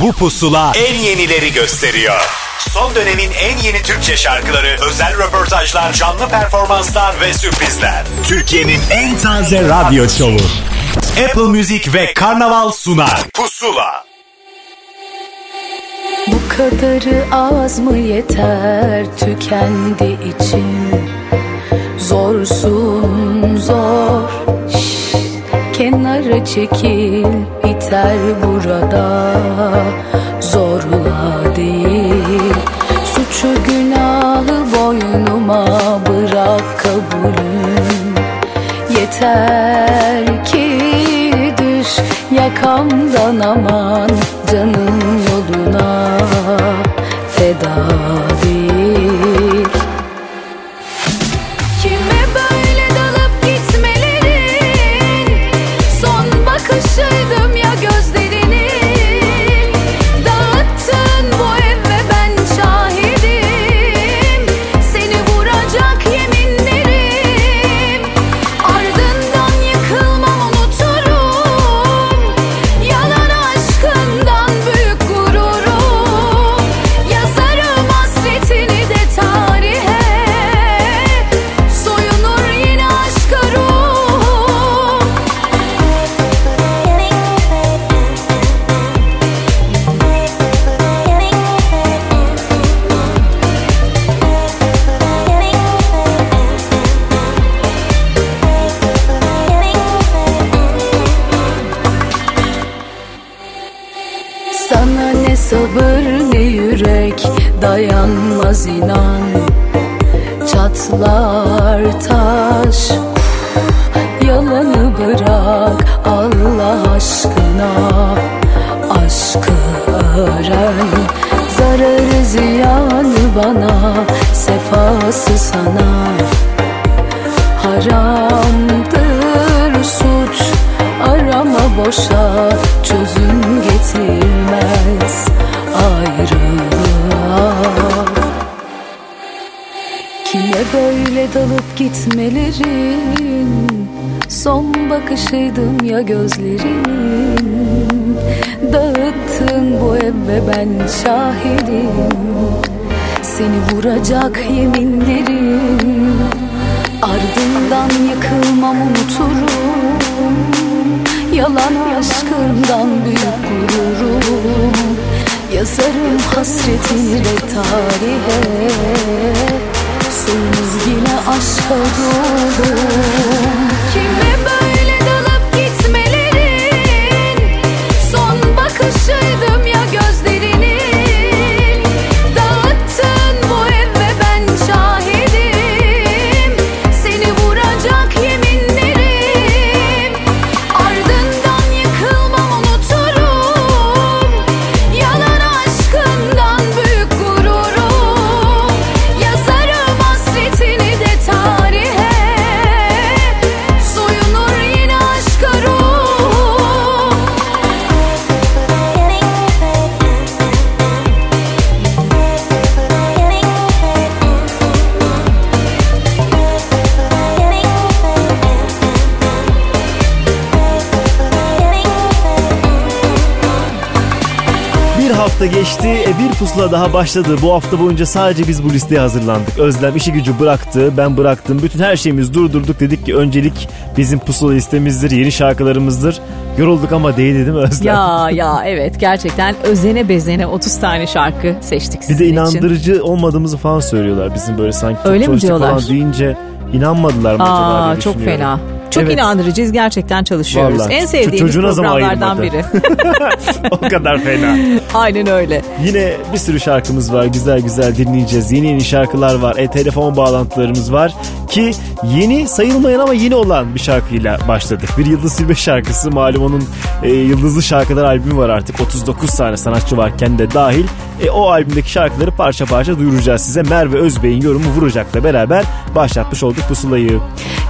Bu pusula en yenileri gösteriyor. Son dönemin en yeni Türkçe şarkıları, özel röportajlar, canlı performanslar ve sürprizler. Türkiye'nin en taze radyo şovu. Apple Music ve Karnaval sunar. Pusula. Bu kadarı az mı yeter tükendi içim Zorsun zor Kenara çekil biter burada. Zorla değil. Suçu günahı boynuma bırak kabulüm. Yeter ki düş yakamdan aman canım Sefası sana? Haramdır suç. Arama boşa. Çözüm getirmez. Ayrılığa. Kime böyle dalıp gitmelerin? Son bakışıydım ya gözlerin Dağıttın bu ev ve ben şahidim Seni vuracak yeminlerim. Ardından yıkılmam unuturum. Yalan aşkından büyük gururum. Yazarım hasretini de tarihe. Soyunur yine aşka ruhum Kime böyle dalıp gitmelerin? Son bakışıydım geçti, e, bir pusula daha başladı. Bu hafta boyunca sadece biz bu listeye hazırlandık. Özlem işi gücü bıraktı, ben bıraktım. Bütün her şeyimiz durdurduk. Dedik ki öncelik bizim pusula listemizdir, yeni şarkılarımızdır. Yorulduk ama değdi değil mi Özlem? Ya ya evet gerçekten özene bezene 30 tane şarkı seçtik Bir sizin de için. inandırıcı olmadığımızı falan söylüyorlar bizim böyle sanki. çok Öyle mi diyorlar? Falan deyince inanmadılar mı acaba Aa diye çok fena. Çok Evet. inandırıcıyız gerçekten çalışıyoruz. Vallahi. En sevdiğimiz programlardan biri. o kadar fena. Aynen öyle. Yine bir sürü şarkımız var. Güzel güzel dinleyeceğiz. Yeni yeni şarkılar var. E, telefon bağlantılarımız var. Ki yeni sayılmayan ama yeni olan bir şarkıyla başladık. Bir Yıldız Silbe şarkısı. Malum onun e, Yıldızlı Şarkılar albümü var artık. 39 tane sanatçı varken de dahil. E, o albümdeki şarkıları parça parça duyuracağız size. Merve Özbey'in yorumu Vuracak'la beraber başlatmış olduk pusulayı.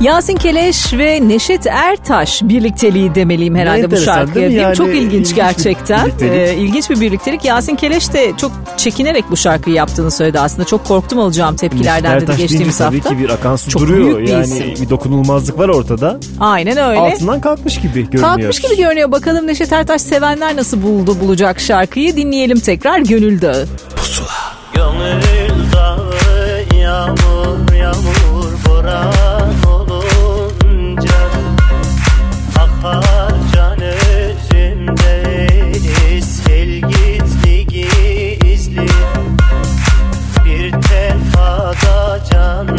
Yasin Keleş ve Neşet Ertaş birlikteliği demeliyim herhalde bu enteresan şarkıya. değil mi? Yani çok ilginç ilginç gerçekten. Ee, ilginç bir birliktelik. Yasin Keleş de çok çekinerek bu şarkıyı yaptığını söyledi aslında. Çok korktum alacağım tepkilerden dedi Ertaş geçtiğimiz tabii hafta. ki bir akan su Çok duruyor. büyük bir yani isim. bir dokunulmazlık var ortada. Aynen öyle. Altından kalkmış gibi görünüyor. Kalkmış gibi görünüyor. Bakalım Neşet Ertaş sevenler nasıl buldu bulacak şarkıyı. Dinleyelim tekrar Gönül Dağı. Gönül dağı yağmur yağmur boran olunca Akar can özümde sel gizli gizli Bir tenhada can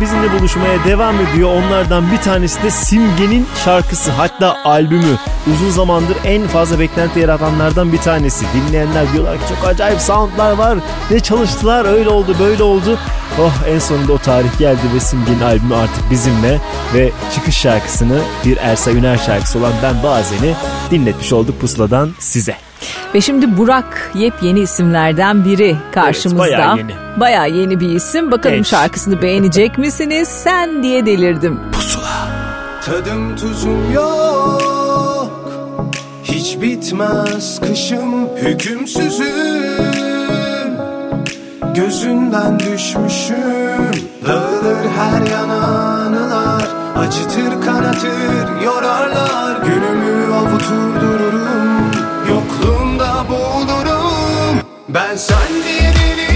bizimle buluşmaya devam ediyor. Onlardan bir tanesi de Simge'nin şarkısı hatta albümü. Uzun zamandır en fazla beklenti yaratanlardan bir tanesi. Dinleyenler diyorlar ki çok acayip soundlar var. Ne çalıştılar öyle oldu böyle oldu. Oh en sonunda o tarih geldi ve Simge'nin albümü artık bizimle ve çıkış şarkısını bir Ersa Üner şarkısı olan Ben Bazen'i dinletmiş olduk pusladan size. Ve şimdi Burak yepyeni isimlerden biri karşımızda. Evet, bayağı yeni. Bayağı yeni bir isim. Bakalım Genç. şarkısını beğenecek misiniz? Sen diye delirdim. Tadım tuzum yok Hiç bitmez kışım hükümsüzüm Gözünden düşmüşüm Dağılır her yana anılar Acıtır kanatır yorarlar Günümü avutur sen diye delirdim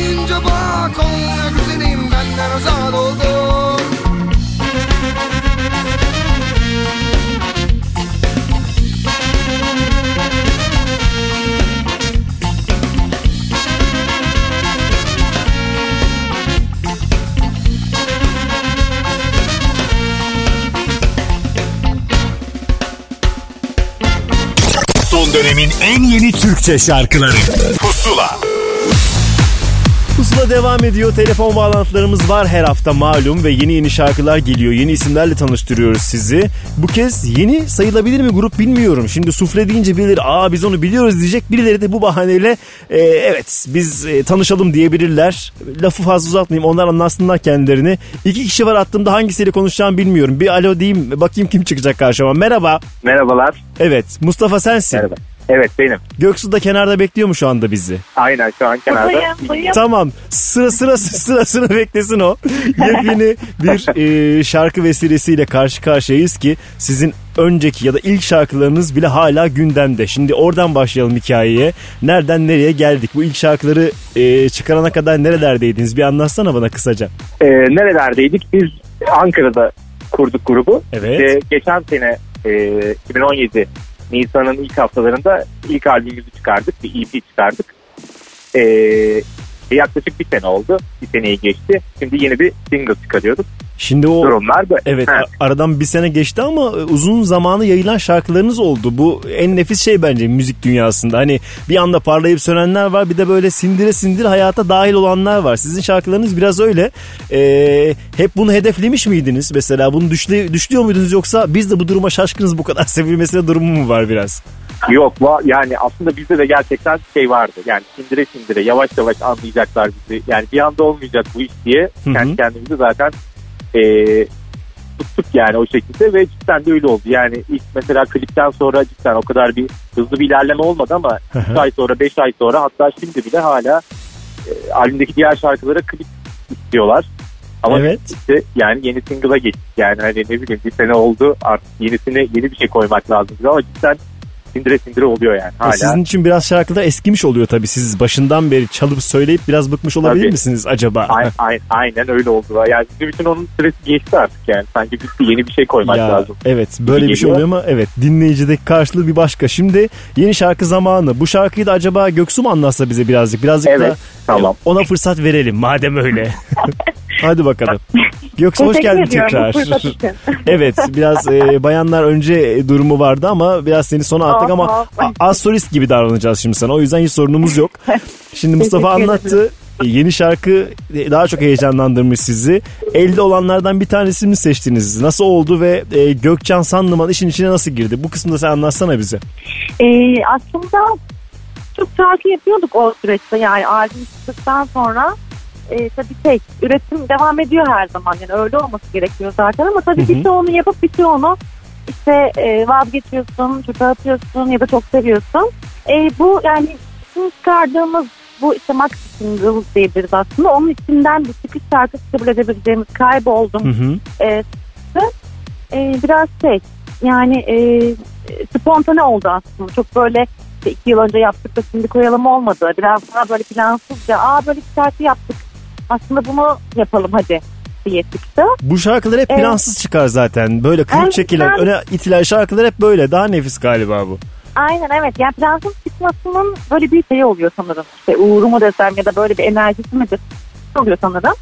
Olmayınca bak olmuyor güzelim benden azat oldun Son dönemin en yeni Türkçe şarkıları Devam ediyor. Telefon bağlantılarımız var her hafta malum ve yeni yeni şarkılar geliyor. Yeni isimlerle tanıştırıyoruz sizi. Bu kez yeni sayılabilir mi grup bilmiyorum. Şimdi sufle deyince birileri aa biz onu biliyoruz diyecek. Birileri de bu bahaneyle e, evet biz e, tanışalım diyebilirler. Lafı fazla uzatmayayım onlar anlatsınlar kendilerini. İki kişi var attığımda hangisiyle konuşacağımı bilmiyorum. Bir alo diyeyim bakayım kim çıkacak karşıma. Merhaba. Merhabalar. Evet Mustafa sensin. Merhaba. Evet benim. Göksu da kenarda bekliyor mu şu anda bizi? Aynen şu an kenarda. Tamam sıra sıra sıra sıra beklesin o. Yepyeni bir e, şarkı vesilesiyle karşı karşıyayız ki sizin önceki ya da ilk şarkılarınız bile hala gündemde. Şimdi oradan başlayalım hikayeye. Nereden nereye geldik? Bu ilk şarkıları e, çıkarana kadar nerelerdeydiniz? Bir anlatsana bana kısaca. Ee, nerelerdeydik? Biz Ankara'da kurduk grubu. Evet. Ve geçen sene e, 2017 Nisan'ın ilk haftalarında ilk albümümüzü çıkardık. Bir EP çıkardık. Ee, yaklaşık bir sene oldu. Bir seneyi geçti. Şimdi yeni bir single çıkarıyorduk. Şimdi o Durumlar da. Evet Ha. aradan bir sene geçti ama e, uzun zamanı yayılan şarkılarınız oldu. Bu en nefis şey bence müzik dünyasında. Hani bir anda parlayıp sönenler var bir de böyle sindire sindire hayata dahil olanlar var. Sizin şarkılarınız biraz öyle. Ee, hep bunu hedeflemiş miydiniz? Mesela bunu düşle, düşlüyor muydunuz yoksa biz de bu duruma şaşkınız bu kadar sevilmesine durumu mu var biraz? Yok yani aslında bizde de gerçekten şey vardı. Yani sindire sindire yavaş yavaş anlayacaklar bizi. Yani bir anda olmayacak bu iş diye Hı hı. kendi kendimizi zaten e, tuttuk yani o şekilde ve cidden de öyle oldu. Yani ilk mesela klipten sonra cidden o kadar bir hızlı bir ilerleme olmadı ama 3 ay sonra 5 ay sonra hatta şimdi bile hala e, albümdeki diğer şarkılara klip istiyorlar. Ama Evet. işte yani yeni single'a geçtik yani hani ne bileyim bir sene oldu artık yenisine yeni bir şey koymak lazım ama cidden sindire sindire oluyor yani hala. Sizin için biraz şarkılar eskimiş oluyor tabii. Siz başından beri çalıp söyleyip biraz bıkmış olabilir Tabii. misiniz acaba? Aynen, aynen, aynen öyle oldu. Yani bizim için onun süresi geçti artık yani. Sanki biz de yeni bir şey koymak Ya, lazım. Evet böyle bir şey geliyor. oluyor ama evet dinleyicideki karşılığı bir başka. Şimdi yeni şarkı zamanı. Bu şarkıyı da acaba Göksu mu anlatsa bize birazcık? Birazcık Evet, da tamam. e, ona fırsat verelim madem öyle. Hadi bakalım. Göksu hoş geldin tekrar. evet biraz e, bayanlar önce durumu vardı ama biraz seni sona attık ama az solist gibi davranacağız şimdi sana. O yüzden hiç sorunumuz yok. Şimdi Mustafa anlattı. E, Yeni şarkı e, daha çok heyecanlandırmış sizi. Elde olanlardan bir tanesini seçtiniz? Nasıl oldu ve e, Gökcan Sanlıman işin içine nasıl girdi? Bu kısmında sen anlatsana bize. Ee, aslında çok şarkı yapıyorduk o süreçte yani albüm çıktıktan sonra e, tabii şey üretim devam ediyor her zaman yani öyle olması gerekiyor zaten ama tabii bir çoğunu yapıp bir çoğunu işte e, vazgeçiyorsun, çöpe atıyorsun ya da çok seviyorsun. E, bu yani bizim çıkardığımız bu işte Max Single diyebiliriz aslında. Onun içinden bir çıkış şarkısı kabul edebileceğimiz Kayboldum. Hı hı. E, e, biraz şey yani e, spontane oldu aslında. Çok böyle işte iki yıl önce yaptık da şimdi koyalım olmadı. Biraz daha böyle plansızca aa böyle bir şarkı yaptık. Aslında bunu yapalım hadi diye çıktı. Bu şarkılar hep Evet. plansız çıkar zaten. Böyle klip Evet, çekilen, yani- öne itilen şarkılar hep böyle. Daha nefis galiba bu. Aynen evet. Yani plansız çıkmasının böyle bir şeyi oluyor sanırım. İşte uğru mu desem ya da böyle bir enerjisi midir oluyor sanırım.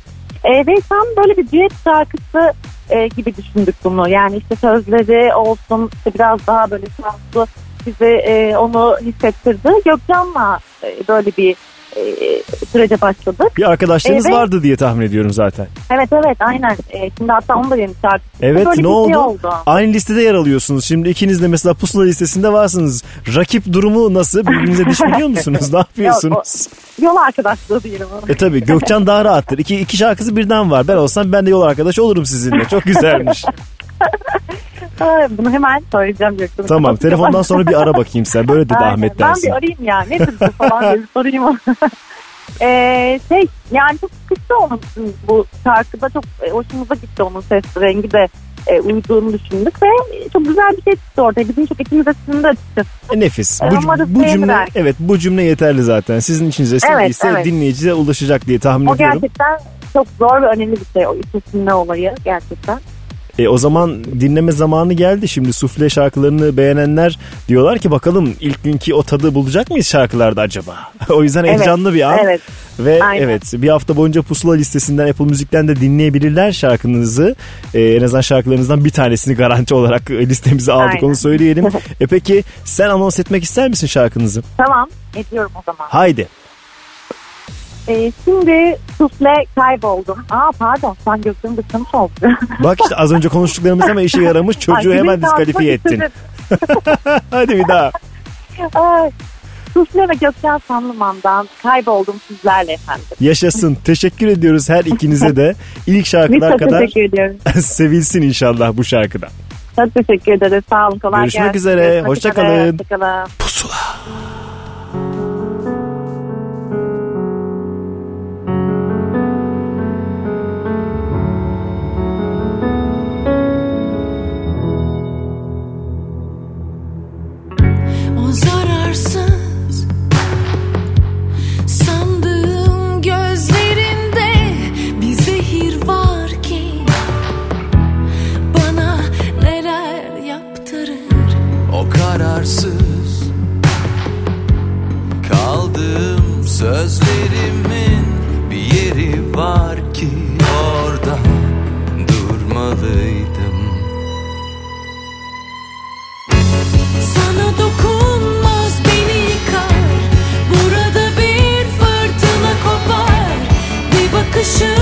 E, ve tam böyle bir düet şarkısı e, gibi düşündük bunu. Yani işte sözleri olsun işte biraz daha böyle şanslı bize e, onu hissettirdi. Gökcan'la e, böyle bir e, sürece başladık. Bir arkadaşlarınız Evet. vardı diye tahmin ediyorum zaten. Evet evet aynen. E, şimdi hatta onu da yeni şarkı. Evet Böyle ne bir oldu? şey oldu. Aynı listede yer alıyorsunuz. Şimdi ikiniz de mesela pusula listesinde varsınız. Rakip durumu nasıl? Birbirinize diş biliyor musunuz? Ne yapıyorsunuz? Yol arkadaşlığı diyelim. E tabi Gökçen daha rahattır. İki, iki şarkısı birden var. Ben olsam ben de yol arkadaş olurum sizinle. Çok güzelmiş. Bunu hemen söyleyeceğim Gökçen'e. tamam telefondan sonra bir ara bakayım sen. Böyle dedi Aynen. Ahmet Ben dersin. bir arayayım ya. Nedir bu falan diye sorayım. Ee, şey yani çok sıkıntı onun bu şarkıda çok e, hoşumuza gitti onun ses rengi de e, uyduğunu düşündük ve çok güzel bir şey çıktı ortaya. Bizim çok içimize sindi açıkçası. E, Nefis. E, Bu, umarız bu cümle evet bu cümle yeterli zaten. Sizin içinize sindiyse evet. dinleyiciye ulaşacak diye tahmin O ediyorum. gerçekten çok zor ve önemli bir şey o içerisinde olayı gerçekten. E, o zaman dinleme zamanı geldi. Şimdi sufle şarkılarını beğenenler diyorlar ki bakalım ilk günkü o tadı bulacak mıyız şarkılarda acaba? o yüzden Evet, heyecanlı bir an. Evet. Ve Aynen. evet bir hafta boyunca Pusula listesinden Apple Müzik'ten de dinleyebilirler şarkınızı. Ee, en azından şarkılarınızdan bir tanesini garanti olarak e, listemize aldık Aynen. onu söyleyelim. e peki sen anons etmek ister misin şarkınızı? Tamam ediyorum o zaman. Haydi. Ee, şimdi sufle kayboldum. Aa pardon sen Gökçen'i dışlamış oldun. Bak işte az önce konuştuklarımız ama işe yaramış. Çocuğu Ay, hemen diskalifiye ettin. Hadi bir daha. Ay, Sufle ve Gökçen Sanlıman'dan kayboldum sizlerle efendim. Yaşasın. Teşekkür ediyoruz her ikinize de. İlk şarkılar kadar sevilsin inşallah bu şarkıda. Çok teşekkür ederiz. Sağ olun. Kolay Görüşmek gelsin. üzere, Görüşmek hoşça üzere, kalın. hoşça kalın. Pusula. O kararsız. Kaldığım sözlerimin bir yeri var ki orada durmalıydım. Sana dokunmaz beni yıkar. Burada bir fırtına kopar. Bir bakışın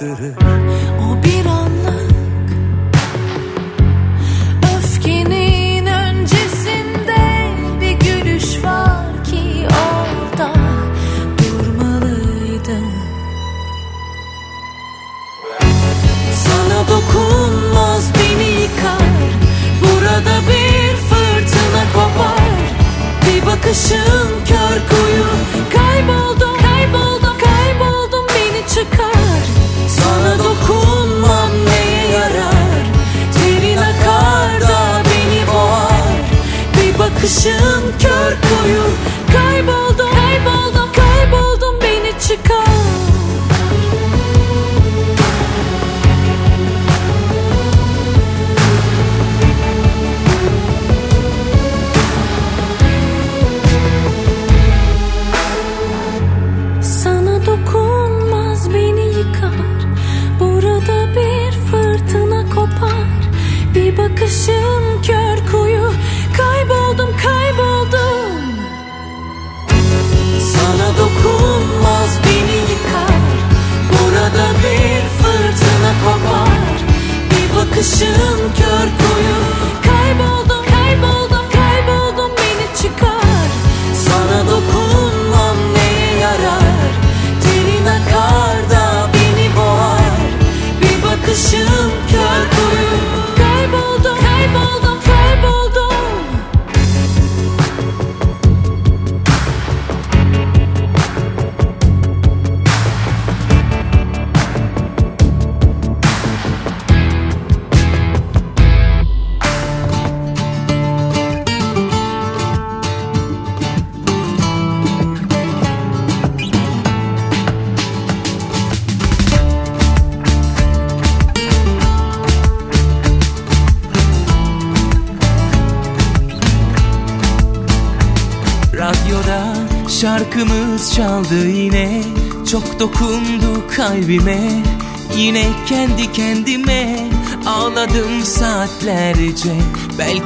neler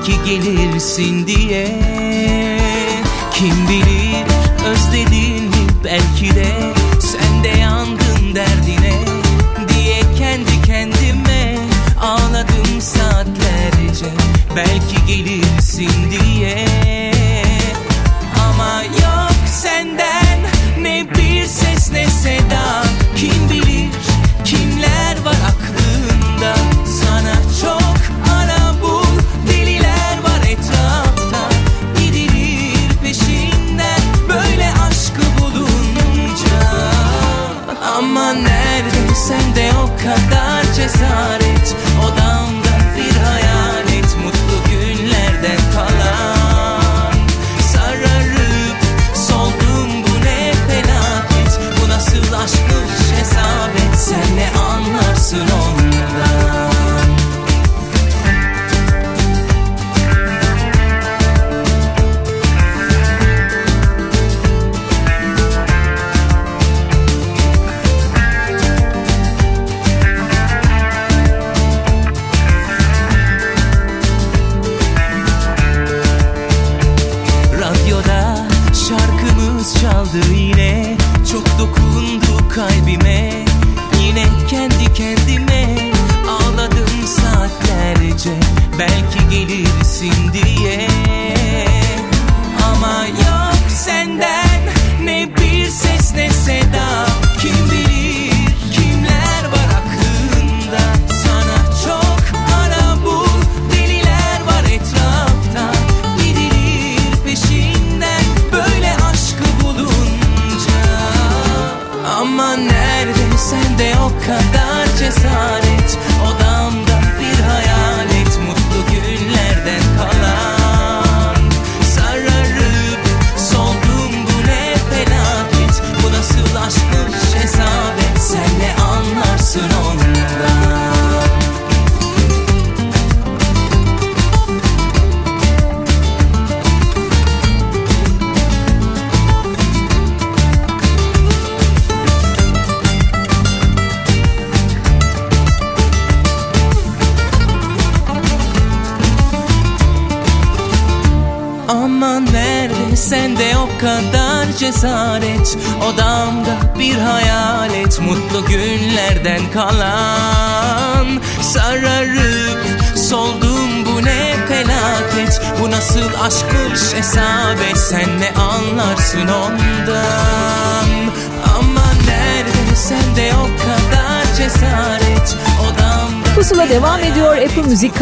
Belki gelirsin diye. Kim bilir özledin mi belki de? Sen de yandın derdine Diye kendi kendime Ağladım saatlerce. Belki gelirsin diye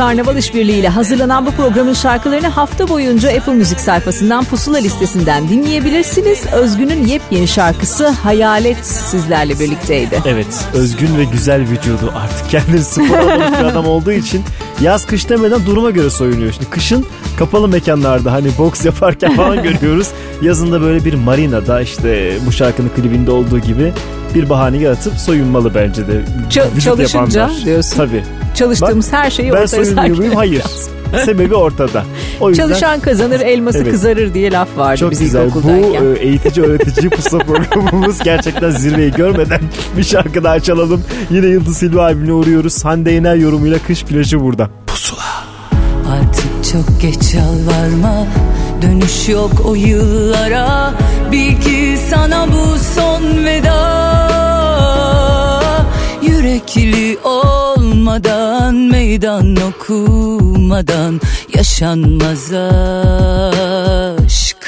Karnaval İşbirliği ile hazırlanan bu programın şarkılarını hafta boyunca Apple Müzik sayfasından Pusula listesinden dinleyebilirsiniz. Özgün'ün yepyeni şarkısı Hayalet sizlerle birlikteydi. Evet özgün ve güzel vücudu artık kendini spor bir adam olduğu için yaz kış demeden duruma göre soyunuyor. Şimdi kışın kapalı mekanlarda hani boks yaparken falan görüyoruz. Yazında böyle bir marinada işte bu şarkının klibinde olduğu gibi bir bahane yaratıp soyunmalı bence de. Ç- vücut çalışınca yapanlar. diyorsun. Tabii. Çalıştığımız her şeyi Ben ortaya soyunuyor muyum? Hayır. Sebebi ortada. O yüzden Çalışan kazanır, elması Evet. kızarır diye laf vardı çok biz güzel. Bu e, eğitici öğretici pusula programımız gerçekten zirveyi görmeden bir şarkı daha çalalım. Yine Yıldız Silva albümüne uğruyoruz. Hande Yener yorumuyla Kış Plajı burada. Artık çok geç yalvarma Dönüş yok o yıllara Bil ki sana bu son veda Yürekli olmadan Meydan okumadan Yaşanmaz aşk.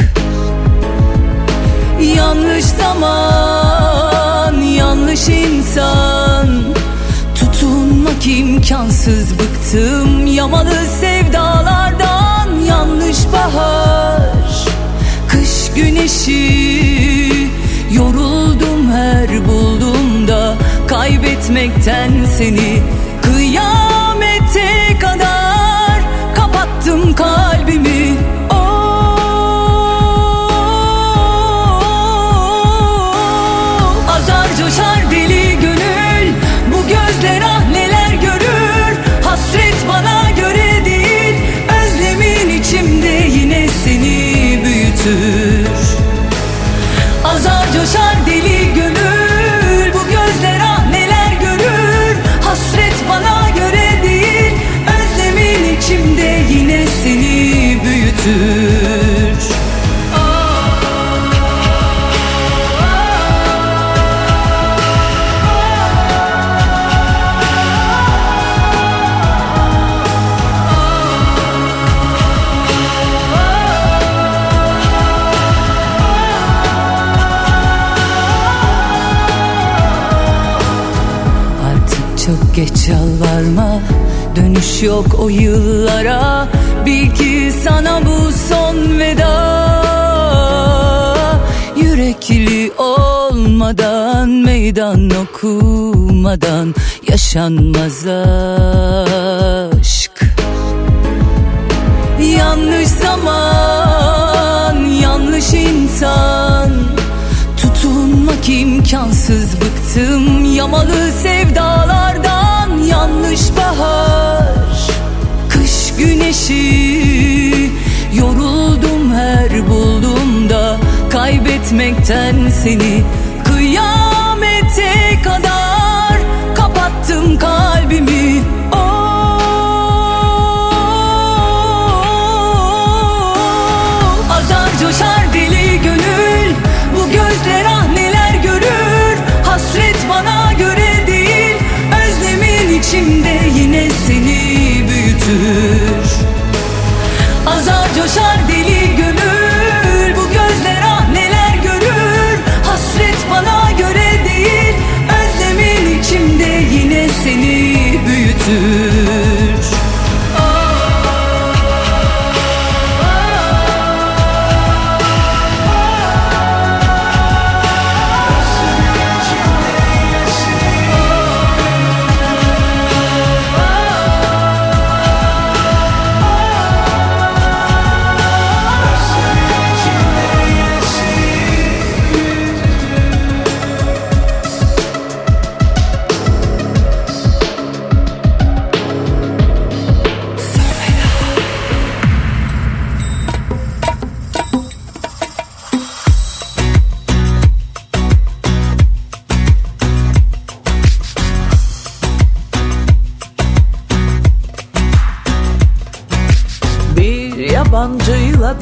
Yanlış zaman Yanlış insan. Tutunmak imkansız bıktım Yamalı sevdalardan. Yanlış bahar Kış güneşi. Yoruldum her bulduğumda Kaybetmekten seni yok o yıllara. Bil ki sana bu son veda. Yürekli olmadan meydan okumadan Yaşanmaz aşk. Yanlış zaman, yanlış insan. Tutunmak imkansız bıktım Yamalı sevdalardan. Yanlış bahar Güneşi Yoruldum her bulduğumda Kaybetmekten seni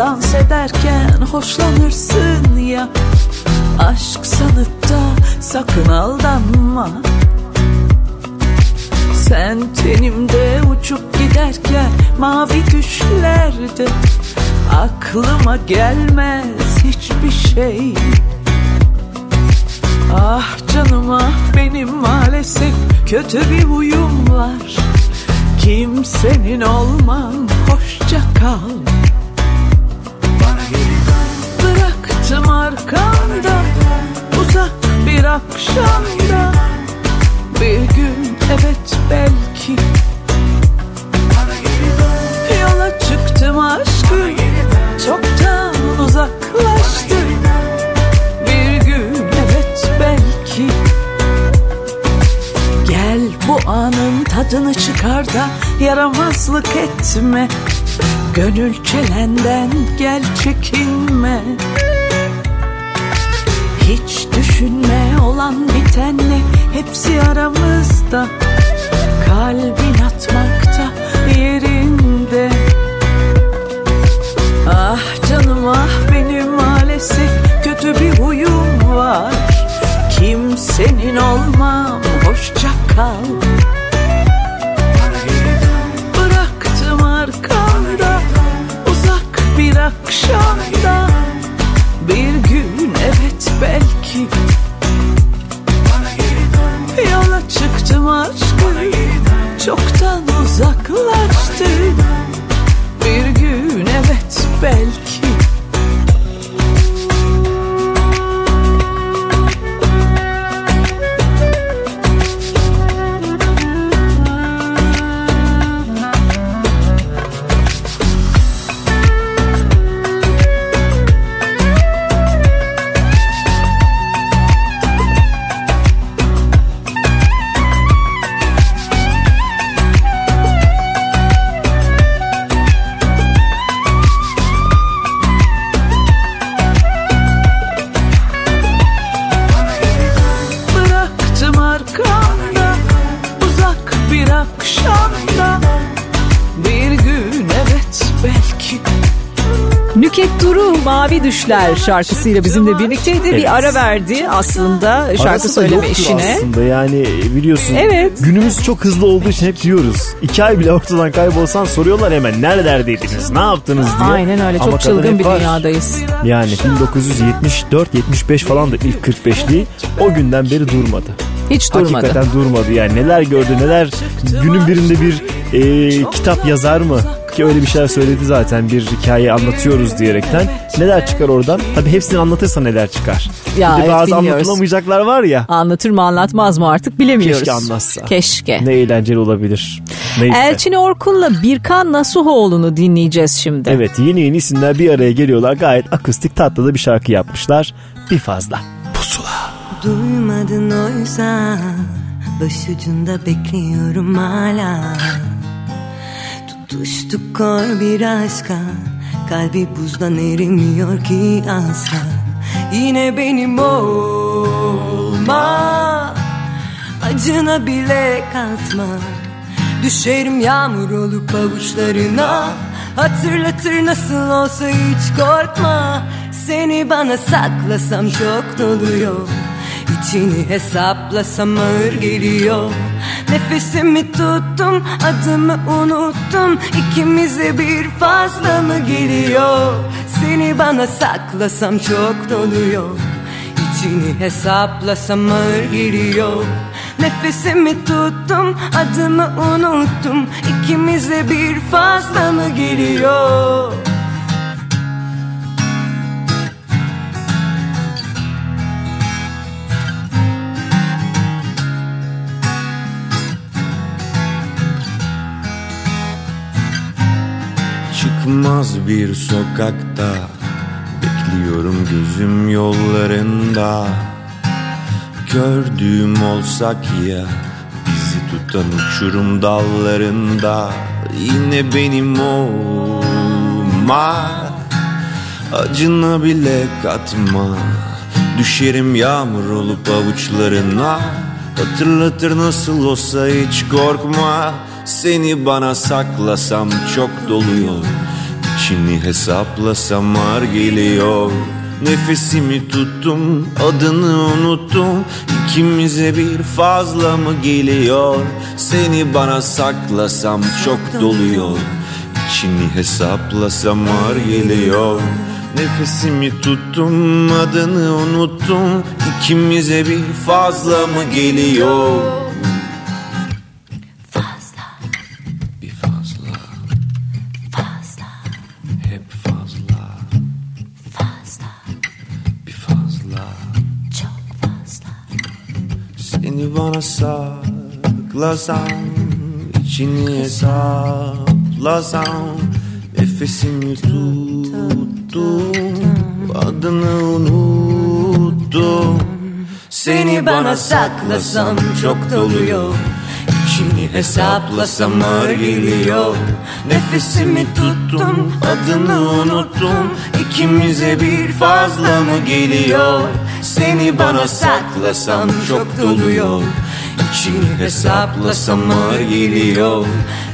dans ederken hoşlanırsın ya. Aşk sanıp da sakın aldanma. Sen tenimde uçup giderken mavi düşlerde Aklıma gelmez hiçbir şey. Ah canım ah benim maalesef kötü bir huyum var. Kimsenin olmam hoşça kal Bıraktım arkamda uzak bir akşamda. Bir gün evet belki. Yola çıktım aşkım çoktan uzaklaştı Bir gün evet belki. Gel bu anın tadını çıkar da yaramazlık etme Gönül çelenden gel çekinme. Hiç düşünme olan bitenle hepsi aramızda. Kalbin atmakta yerinde. Ah canım ah benim maalesef kötü bir huyum var. Kimsenin olmam hoşça kal akşamda Bir gün evet belki. Yola çıktım aşkım. Çoktan Mavi Düşler şarkısıyla bizimle birlikteydi. Evet. Bir ara verdi aslında şarkı Arası söyleme işine. Aslında yani biliyorsun Evet. günümüz çok hızlı olduğu için hep diyoruz. İki ay bile ortadan kaybolsan soruyorlar hemen nerelerdeydiniz ne yaptınız diye. Aynen öyle Ama çok kadın çılgın bir var. dünyadayız. Yani 1974-75 falan da ilk 45'liği o günden beri durmadı. Hiç durmadı. Hakikaten durmadı yani neler gördü neler günün birinde bir e, kitap yazar mı ki öyle bir şeyler söyledi zaten bir hikaye anlatıyoruz diyerekten. Neler çıkar oradan? Tabi hepsini anlatırsa neler çıkar? Ya, bir de evet, bazı bilmiyoruz. anlatılamayacaklar var ya. Anlatır mı anlatmaz mı artık bilemiyoruz. keşke anlatsa. Keşke. ne eğlenceli olabilir. Neyse. Elçin Orkun'la Birkan Nasuhoğlu'nu dinleyeceğiz şimdi. Evet yeni yeni isimler bir araya geliyorlar. Gayet akustik tatlı da bir şarkı yapmışlar. Bir fazla. Duymadın oysa Başucunda bekliyorum hala Tutuştuk kor bir aşka Kalbi buzdan erimiyor ki asla. Yine benim olma Acına bile katma. Düşerim yağmur olup avuçlarına Hatırlatır nasıl olsa hiç korkma. Seni bana saklasam çok doluyor İçini hesaplasam ağır geliyor. Nefesimi tuttum adımı unuttum. İkimize bir fazla mı geliyor? Seni bana saklasam çok doluyor. İçini hesaplasam ağır geliyor. Nefesimi tuttum adımı unuttum. İkimize bir fazla mı geliyor Çıkmaz bir sokakta. Bekliyorum gözüm yollarında. Gördüğüm olsak ya Bizi tutan uçurum dallarında. Yine benim olma Acına bile katma. Düşerim yağmur olup avuçlarına. Hatırlatır nasıl olsa hiç korkma. Seni bana saklasam çok doluyor İçini hesaplasam ağır geliyor. Nefesimi tuttum adını unuttum. İkimize bir fazla mı geliyor? Seni bana saklasam çok doluyor. İçini hesaplasam ağır geliyor. Nefesimi tuttum adını unuttum. İkimize bir fazla mı geliyor saklasam içini hesaplasam Nefesimi tuttum Adını unuttum. Seni bana saklasam çok doluyor İçini hesaplasam ağır geliyor. Nefesimi tuttum adını unuttum İkimize bir fazla mı geliyor? Seni bana saklasam çok doluyor İçini hesaplasam ağır geliyor.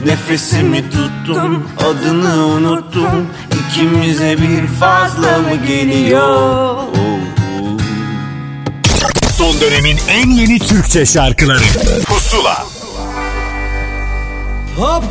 Nefesimi tuttum adını unuttum. İkimize bir fazla mı geliyor? Son dönemin en yeni Türkçe şarkıları. Pusula. Na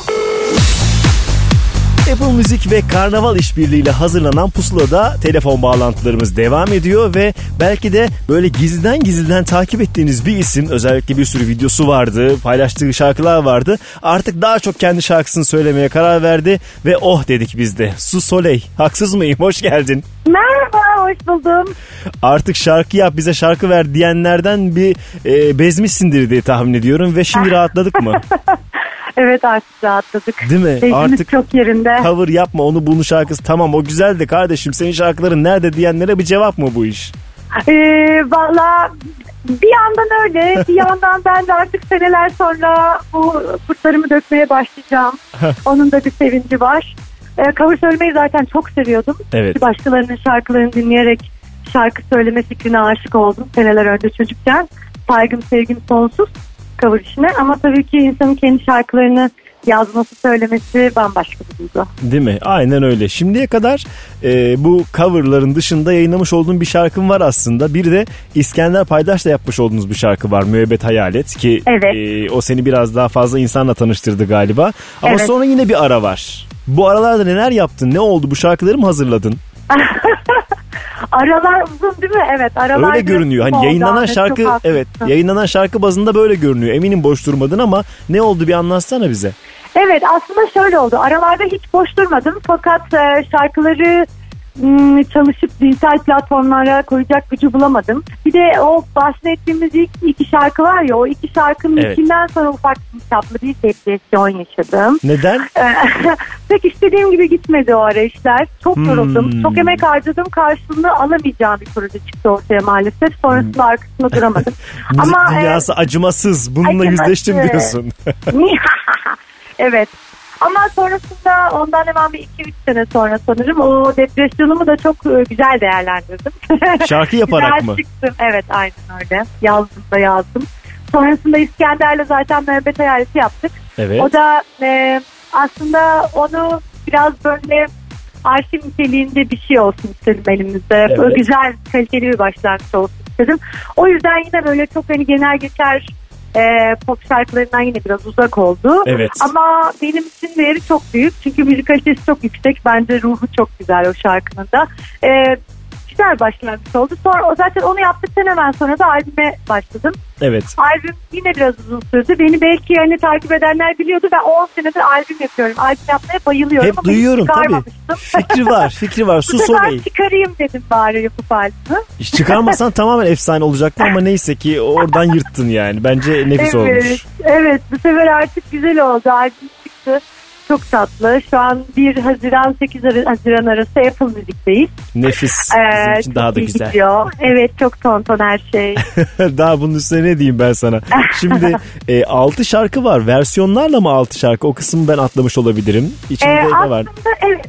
Apple Müzik ve Karnaval işbirliğiyle hazırlanan Pusula'da telefon bağlantılarımız devam ediyor ve belki de böyle gizliden gizliden takip ettiğiniz bir isim özellikle bir sürü videosu vardı, paylaştığı şarkılar vardı. Artık daha çok kendi şarkısını söylemeye karar verdi ve oh dedik biz de. Su Soleil. Haksız mıyım? Hoş geldin. Merhaba, hoş buldum. Artık şarkı yap bize şarkı ver diyenlerden bir e, bezmişsindir diye tahmin ediyorum ve şimdi rahatladık mı? Evet artık rahatladık. Değil mi? Keyfimiz Artık çok yerinde. Cover yapma onu bunu şarkısı tamam o güzel de kardeşim senin şarkıların nerede diyenlere bir cevap mı bu iş? Ee, Valla bir yandan öyle bir yandan ben de artık seneler sonra bu kurtlarımı dökmeye başlayacağım. Onun da bir sevinci var. Ee, cover söylemeyi zaten çok seviyordum. Evet. Başkalarının şarkılarını dinleyerek şarkı söyleme fikrine aşık oldum seneler önce çocukken. Saygım sevgim sonsuz cover işine ama tabii ki insanın kendi şarkılarını yazması söylemesi bambaşka bir duygu. Değil mi? Aynen öyle. Şimdiye kadar e, bu coverların dışında yayınlamış olduğum bir şarkım var aslında. Bir de İskender Paydaş'la yapmış olduğunuz bir şarkı var. Müebbet Hayalet ki Evet. e, o seni biraz daha fazla insanla tanıştırdı galiba. Ama Evet. sonra yine bir ara var. Bu aralarda neler yaptın? Ne oldu? Bu şarkıları mı hazırladın? Aralar uzun değil mi? Evet aralar Öyle görünüyor. Hani yayınlanan şarkı çok haklısın. evet, yayınlanan şarkı bazında böyle görünüyor. Eminim boş durmadın ama ne oldu bir anlatsana bize. Evet aslında şöyle oldu. Aralarda hiç boş durmadım fakat e, şarkıları çalışıp dijital platformlara koyacak gücü bulamadım. Bir de o bahsettiğimiz ilk iki şarkı var ya o iki şarkının Evet. ikinden sonra ufak bir çaplı bir depresyon yaşadım. Neden? E, Pek istediğim gibi gitmedi o ara işler. Çok Hmm. yoruldum. Çok emek harcadım. Karşılığını alamayacağım bir proje çıktı ortaya maalesef. Sonrasında arkasında duramadım. Müzik Ama e, dünyası acımasız. Bununla acımasız. yüzleştim diyorsun. evet. Ama sonrasında ondan hemen bir 2-3 sene sonra sanırım o depresyonumu da çok e, güzel değerlendirdim. Şarkı yaparak güzel mı? çıktım. Evet aynen öyle. Yazdım da yazdım. Sonrasında İskender'le zaten Mehmet Hayaleti yaptık. Evet. O da e, aslında onu biraz böyle arşiv niteliğinde bir şey olsun istedim elimizde. Evet. Böyle güzel kaliteli bir başlangıç olsun istedim. O yüzden yine böyle çok hani genel geçer e, pop şarkılarından yine biraz uzak oldu. Evet. Ama benim için değeri çok büyük. Çünkü müzik kalitesi çok yüksek. Bence ruhu çok güzel o şarkının da. E, güzel başlangıç oldu. Sonra o zaten onu yaptıktan hemen sonra da albüme başladım. Evet. Albüm yine biraz uzun sürdü. Beni belki yani takip edenler biliyordu. Ben 10 senedir albüm yapıyorum. Albüm yapmaya bayılıyorum. Hep duyuyorum tabii. Fikri var, fikri var. Bu Su sefer Soleil. çıkarayım dedim bari yapıp albümü. Çıkarmasan tamamen efsane olacaktı ama neyse ki oradan yırttın yani. Bence nefis evet, olmuş. Evet bu sefer artık güzel oldu. Albüm çıktı. Çok tatlı. Şu an 1 Haziran 8 Haziran arası Apple Müzik'teyiz. Nefis. Ee, için daha da güzel. gidiyor. Evet çok ton ton her şey. Daha bunun üstüne ne diyeyim ben sana. Şimdi 6 şarkı var. Versiyonlarla mı 6 şarkı? O kısmı ben atlamış olabilirim. İçinde Ee, ne var? aslında evet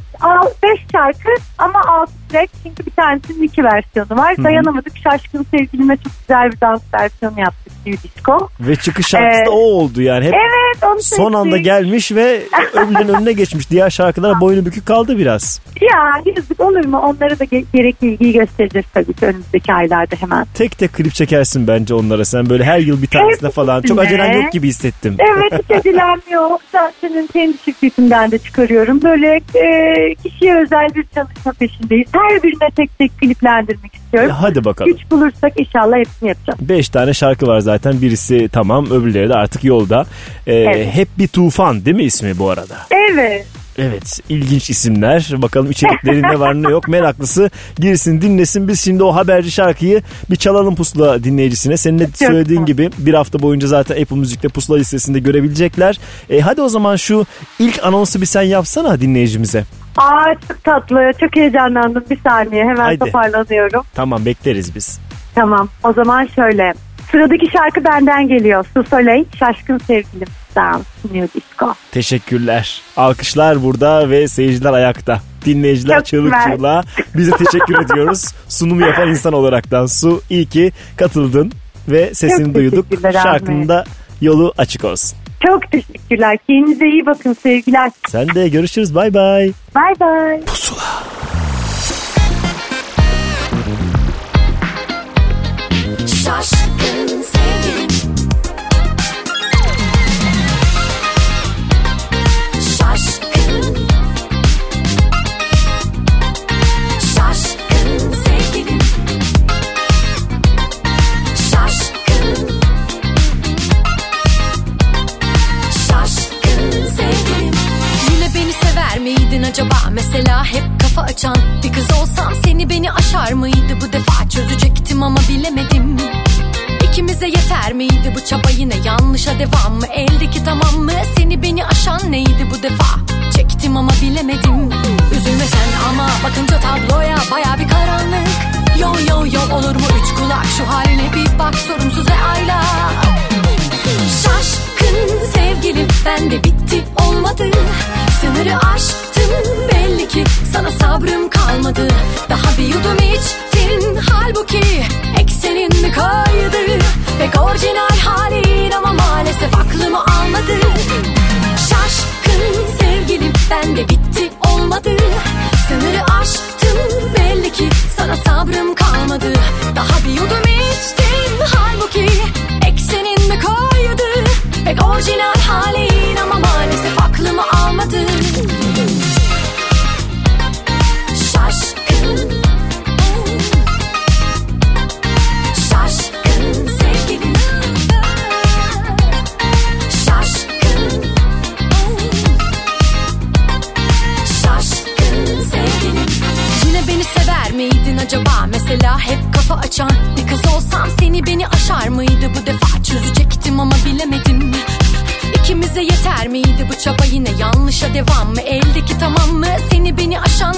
5 şarkı ama 6 track çünkü bir tanesinin iki versiyonu var. Hı. Dayanamadık şaşkın sevgilime çok güzel bir dans versiyonu yaptık New Disco. Ve çıkış şarkısı Ee, da o oldu yani. Hep Evet onu son seçtik. anda gelmiş ve öbürünün önüne geçmiş. Diğer şarkılara boynu bükük kaldı biraz. Ya yazık olur mu? Onlara da ge- gerekli ilgiyi göstereceğiz tabii ki önümüzdeki aylarda hemen. Tek tek klip çekersin bence onlara. Sen böyle her yıl bir tanesine falan. Çok acelen yok gibi hissettim. Evet hiç acelem yok. Zaten kendi şirketimden de çıkarıyorum. Böyle e, kişiye özel bir çalışma peşindeyiz. Her birine tek tek kliplendirmek istiyorum. Hadi bakalım. Güç bulursak inşallah hepsini yapacağım. Beş tane şarkı var zaten. Birisi tamam öbürleri de artık yolda. Ee, Evet. Hep bir tufan değil mi ismi bu arada? Evet. Evet ilginç isimler. Bakalım içeriklerinde var ne yok. Meraklısı girsin dinlesin. Biz şimdi o haberci şarkıyı bir çalalım pusula dinleyicisine. Senin de söylediğin gibi bir hafta boyunca zaten Apple Müzik'te pusula listesinde görebilecekler. E, hadi o zaman şu ilk anonsu bir sen yapsana dinleyicimize. Aa çok tatlı. Çok heyecanlandım. Bir saniye hemen Haydi. toparlanıyorum. Tamam bekleriz biz. Tamam. O zaman şöyle. Sıradaki şarkı benden geliyor. Su Soleil, Şaşkın Sevgilim. Dance, New Disco. Teşekkürler. Alkışlar burada ve seyirciler ayakta. Dinleyiciler Çok çığlık güzel. çığlığa. Bize teşekkür ediyoruz. Sunumu yapan insan olaraktan Su iyi ki katıldın ve sesini Çok duyduk. teşekkürler Ahmet. Şarkının da yolu açık olsun. Çok teşekkürler. Kendinize iyi bakın sevgiler. Sen de görüşürüz. Bay bay. Bay bay. Şaşkın sevgilim acaba? Mesela hep kafa açan Bir kız olsam seni beni aşar mıydı? Bu defa çözecektim ama bilemedim. İkimize yeter miydi? Bu çaba yine yanlışa devam mı? Eldeki tamam mı? Seni beni aşan neydi? Bu defa çektim ama bilemedim. Üzülme sen ama bakınca tabloya baya bir karanlık. Yo yo yo olur mu? Üç kulak şu haline bir bak sorumsuz ve aylak. Şaşkın sevgilim ben de bitti olmadı Sınırı aştım belli ki sana sabrım kalmadı. Daha bir yudum içtin halbuki eksenin mi kaydı? Pek orijinal halin ama maalesef aklımı almadı. Şaşkın sevgilim ben de bitti olmadı. Sınırı aştım belli ki sana sabrım kalmadı. Daha bir yudum içtin halbuki eksenin mi kaydı Pek orijinal halin ama maalesef aklımı almadı acaba? Mesela hep kafa açan Bir kız olsam seni beni aşar mıydı? Bu defa çözecektim ama bilemedim. İkimize yeter miydi bu çaba? Yine yanlışa devam mı? Eldeki tamam mı? Seni beni aşan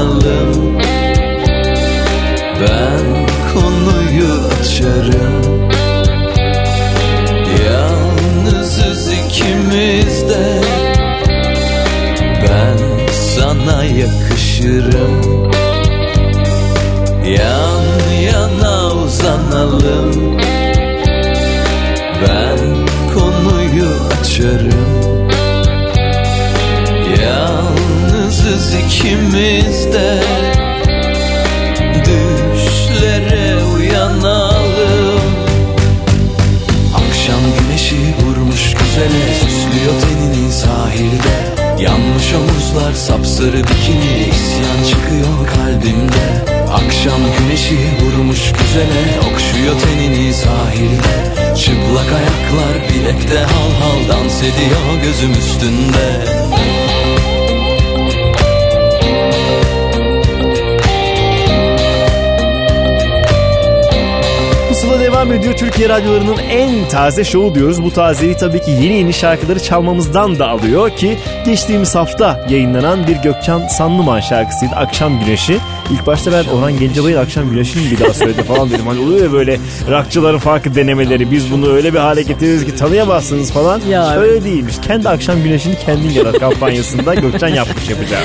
uzanalım Ben konuyu açarım. Yalnızız ikimiz de. Ben sana yakışırım. Yan yana uzanalım. Ben konuyu açarım Yalnızız ikimiz de Düşlere uyanalım. Akşam güneşi vurmuş güzele Süslüyor tenini sahilde. Yanmış omuzlar sapsarı bikini isyan çıkıyor kalbimde. Akşam güneşi vurmuş güzele Okşuyor tenini sahilde. Çıplak ayaklar bilekte hal hal Dans ediyor gözüm üstünde devam ediyor. Türkiye radyolarının en taze şovu diyoruz. Bu tazeyi tabii ki yeni yeni şarkıları çalmamızdan da alıyor ki geçtiğimiz hafta yayınlanan bir Gökçen Sanlıman şarkısıydı Akşam Güneşi. İlk başta ben Orhan Gencebay'ın Akşam Güneşi'ni bir daha söyledi falan dedim. Hani oluyor ya böyle rockçıların farklı denemeleri. Biz bunu öyle bir hale getiririz ki tanıyamazsınız falan. Ya, öyle değilmiş. Kendi Akşam Güneşi'ni kendin yarat kampanyasında Gökçen yapmış yapacağım.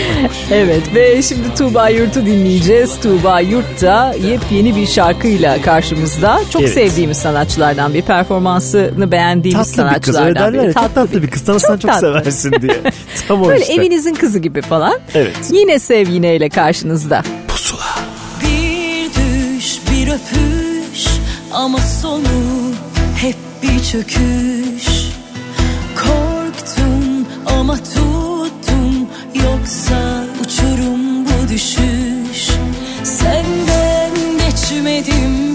Evet ve şimdi Tuğba Yurt'u dinleyeceğiz. Tuğba Yurt da yepyeni bir şarkıyla karşımızda. Çok Evet. sevdiğimiz sanatçılardan bir performansını beğendiğimiz Tatlı bir kız öyle sanatçılardan derler ya. biri. Çok tatlı bir kız. Tanısan çok, tatlı. seversin diye. Tam o Böyle işte. evinizin kızı gibi falan. Evet. Yine sev yineyle karşınızda. Bir düş bir öpüş ama sonu hep bir çöküş Korktum ama tuttum düşüş. Senden geçmedim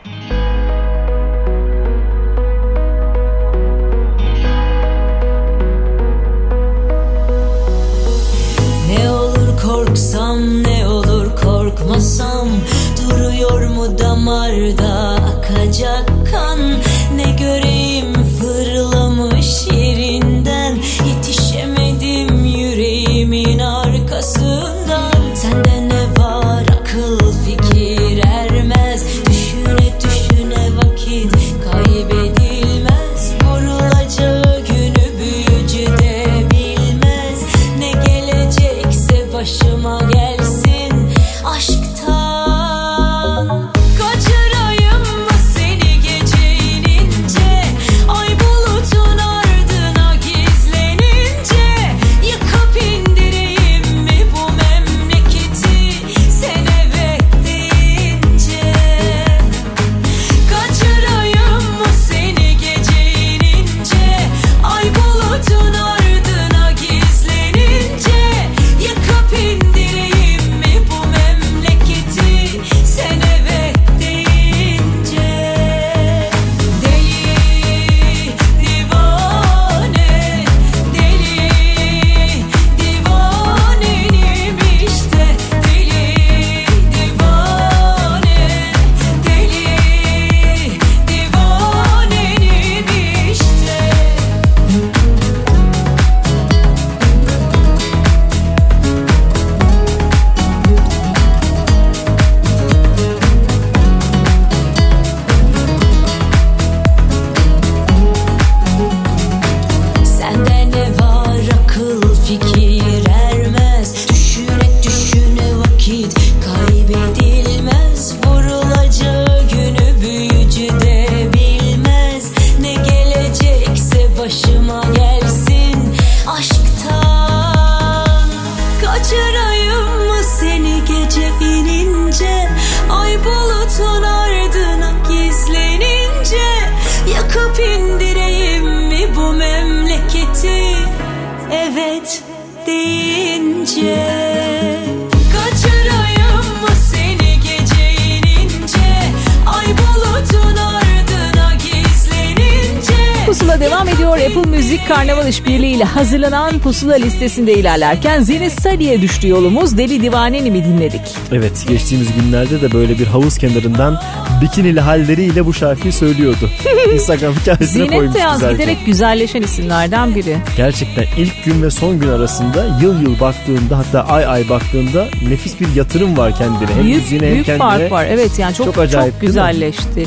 Devam ediyor. Apple Müzik Karnaval İşbirliği ile hazırlanan Pusula listesinde ilerlerken Zeynep Sarı'ya düştü yolumuz. Deli Divaneni mi dinledik? Evet geçtiğimiz günlerde de böyle bir havuz kenarından bikinili halleriyle bu şarkıyı söylüyordu. Instagram hikayesine Zeynep koymuş de yaz güzelce. giderek güzelleşen isimlerden biri. Gerçekten ilk gün ve son gün arasında yıl yıl baktığında hatta ay ay baktığında nefis bir yatırım var kendine. Hem büyük müziğine hem büyük kendine. fark var. Evet yani çok çok, acayip mi? güzelleşti.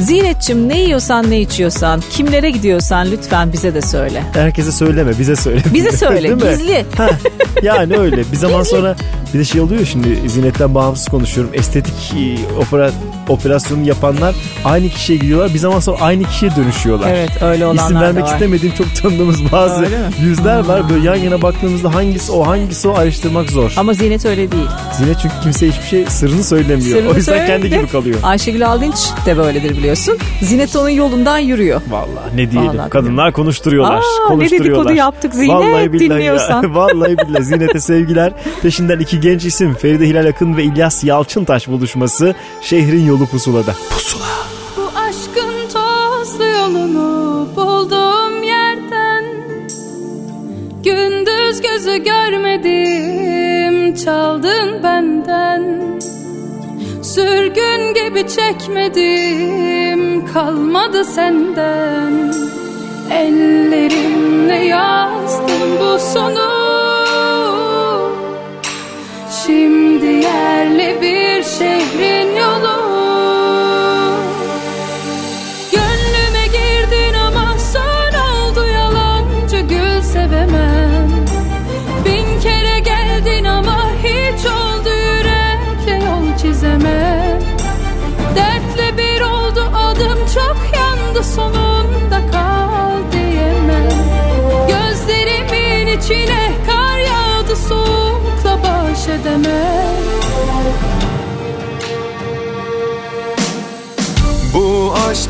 Zinetçim ne yiyorsan ne içiyorsan, kimlere gidiyorsan lütfen bize de söyle. Herkese söyleme bize söyle. Bize söyle, gizli. Ha, yani öyle. Bir zaman sonra bir de şey oluyor şimdi zinetten bağımsız konuşuyorum. Estetik e, opera, operasyonu yapanlar aynı kişiye gidiyorlar. Bir zaman sonra aynı kişiye dönüşüyorlar. Evet öyle olanlar İsim vermek var. istemediğim çok tanıdığımız bazı yüzler var. Böyle yan yana baktığımızda hangisi o hangisi o araştırmak zor. Ama Zinet öyle değil. Zinet çünkü kimse hiçbir şey sırrını söylemiyor. Sırrını o yüzden kendi söyledi. gibi kalıyor. Ayşegül Aldınç de böyledir biliyorsun. Zinet onun yolundan yürüyor. Vallahi ne diyelim. Vallahi Kadınlar konuşturuyorlar. Aa, ne konuşturuyorlar. dedikodu yaptık Zinet, Vallahi billahi ya. dinliyorsan. Vallahi billahi Zinet'e sevgiler. Peşinden iki genç isim Feride Hilal Akın ve İlyas Yalçıntaş buluşması şehrin yolu pusulada. Pusula. Bu aşkın tozlu yolunu bulduğum yerden Gündüz gözü görmedim çaldın benden Sürgün gibi çekmedim kalmadı senden Ellerimle yazdım bu sonu Şimdi yerli bir şehrin yolu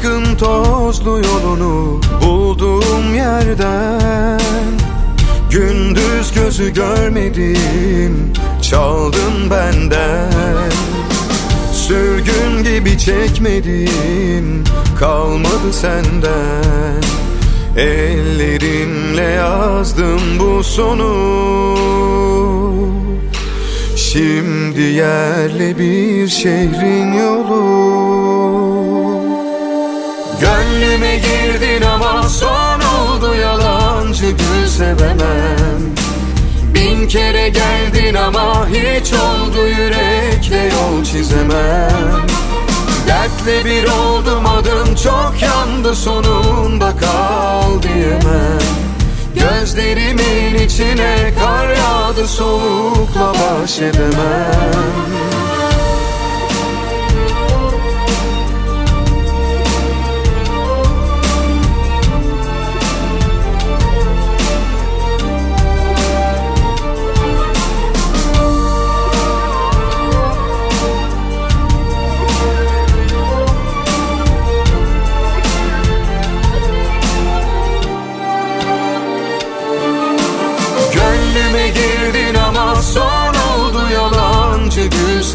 aşkın tozlu yolunu bulduğum yerden Gündüz gözü görmedim çaldın benden. Sürgün gibi çekmedim kalmadı senden. Ellerimle yazdım bu sonu. Şimdi yerli bir şehrin yolu Gönlüme girdin ama son oldu yalancı gül sevemem Bin kere geldin ama hiç oldu yürekle yol çizemem. Dertle bir oldum adım çok yandı sonunda kal diyemem. Gözlerimin içine kar yağdı soğukla baş edemem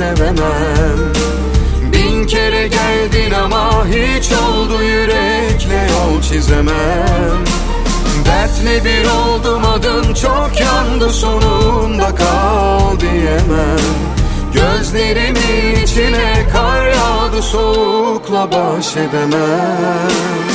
sevemem. Bin kere geldin ama hiç oldu yürekle yol çizemem. Dertle bir oldum adım çok yandı sonunda kal diyemem. Gözlerimin içine kar yağdı soğukla baş edemem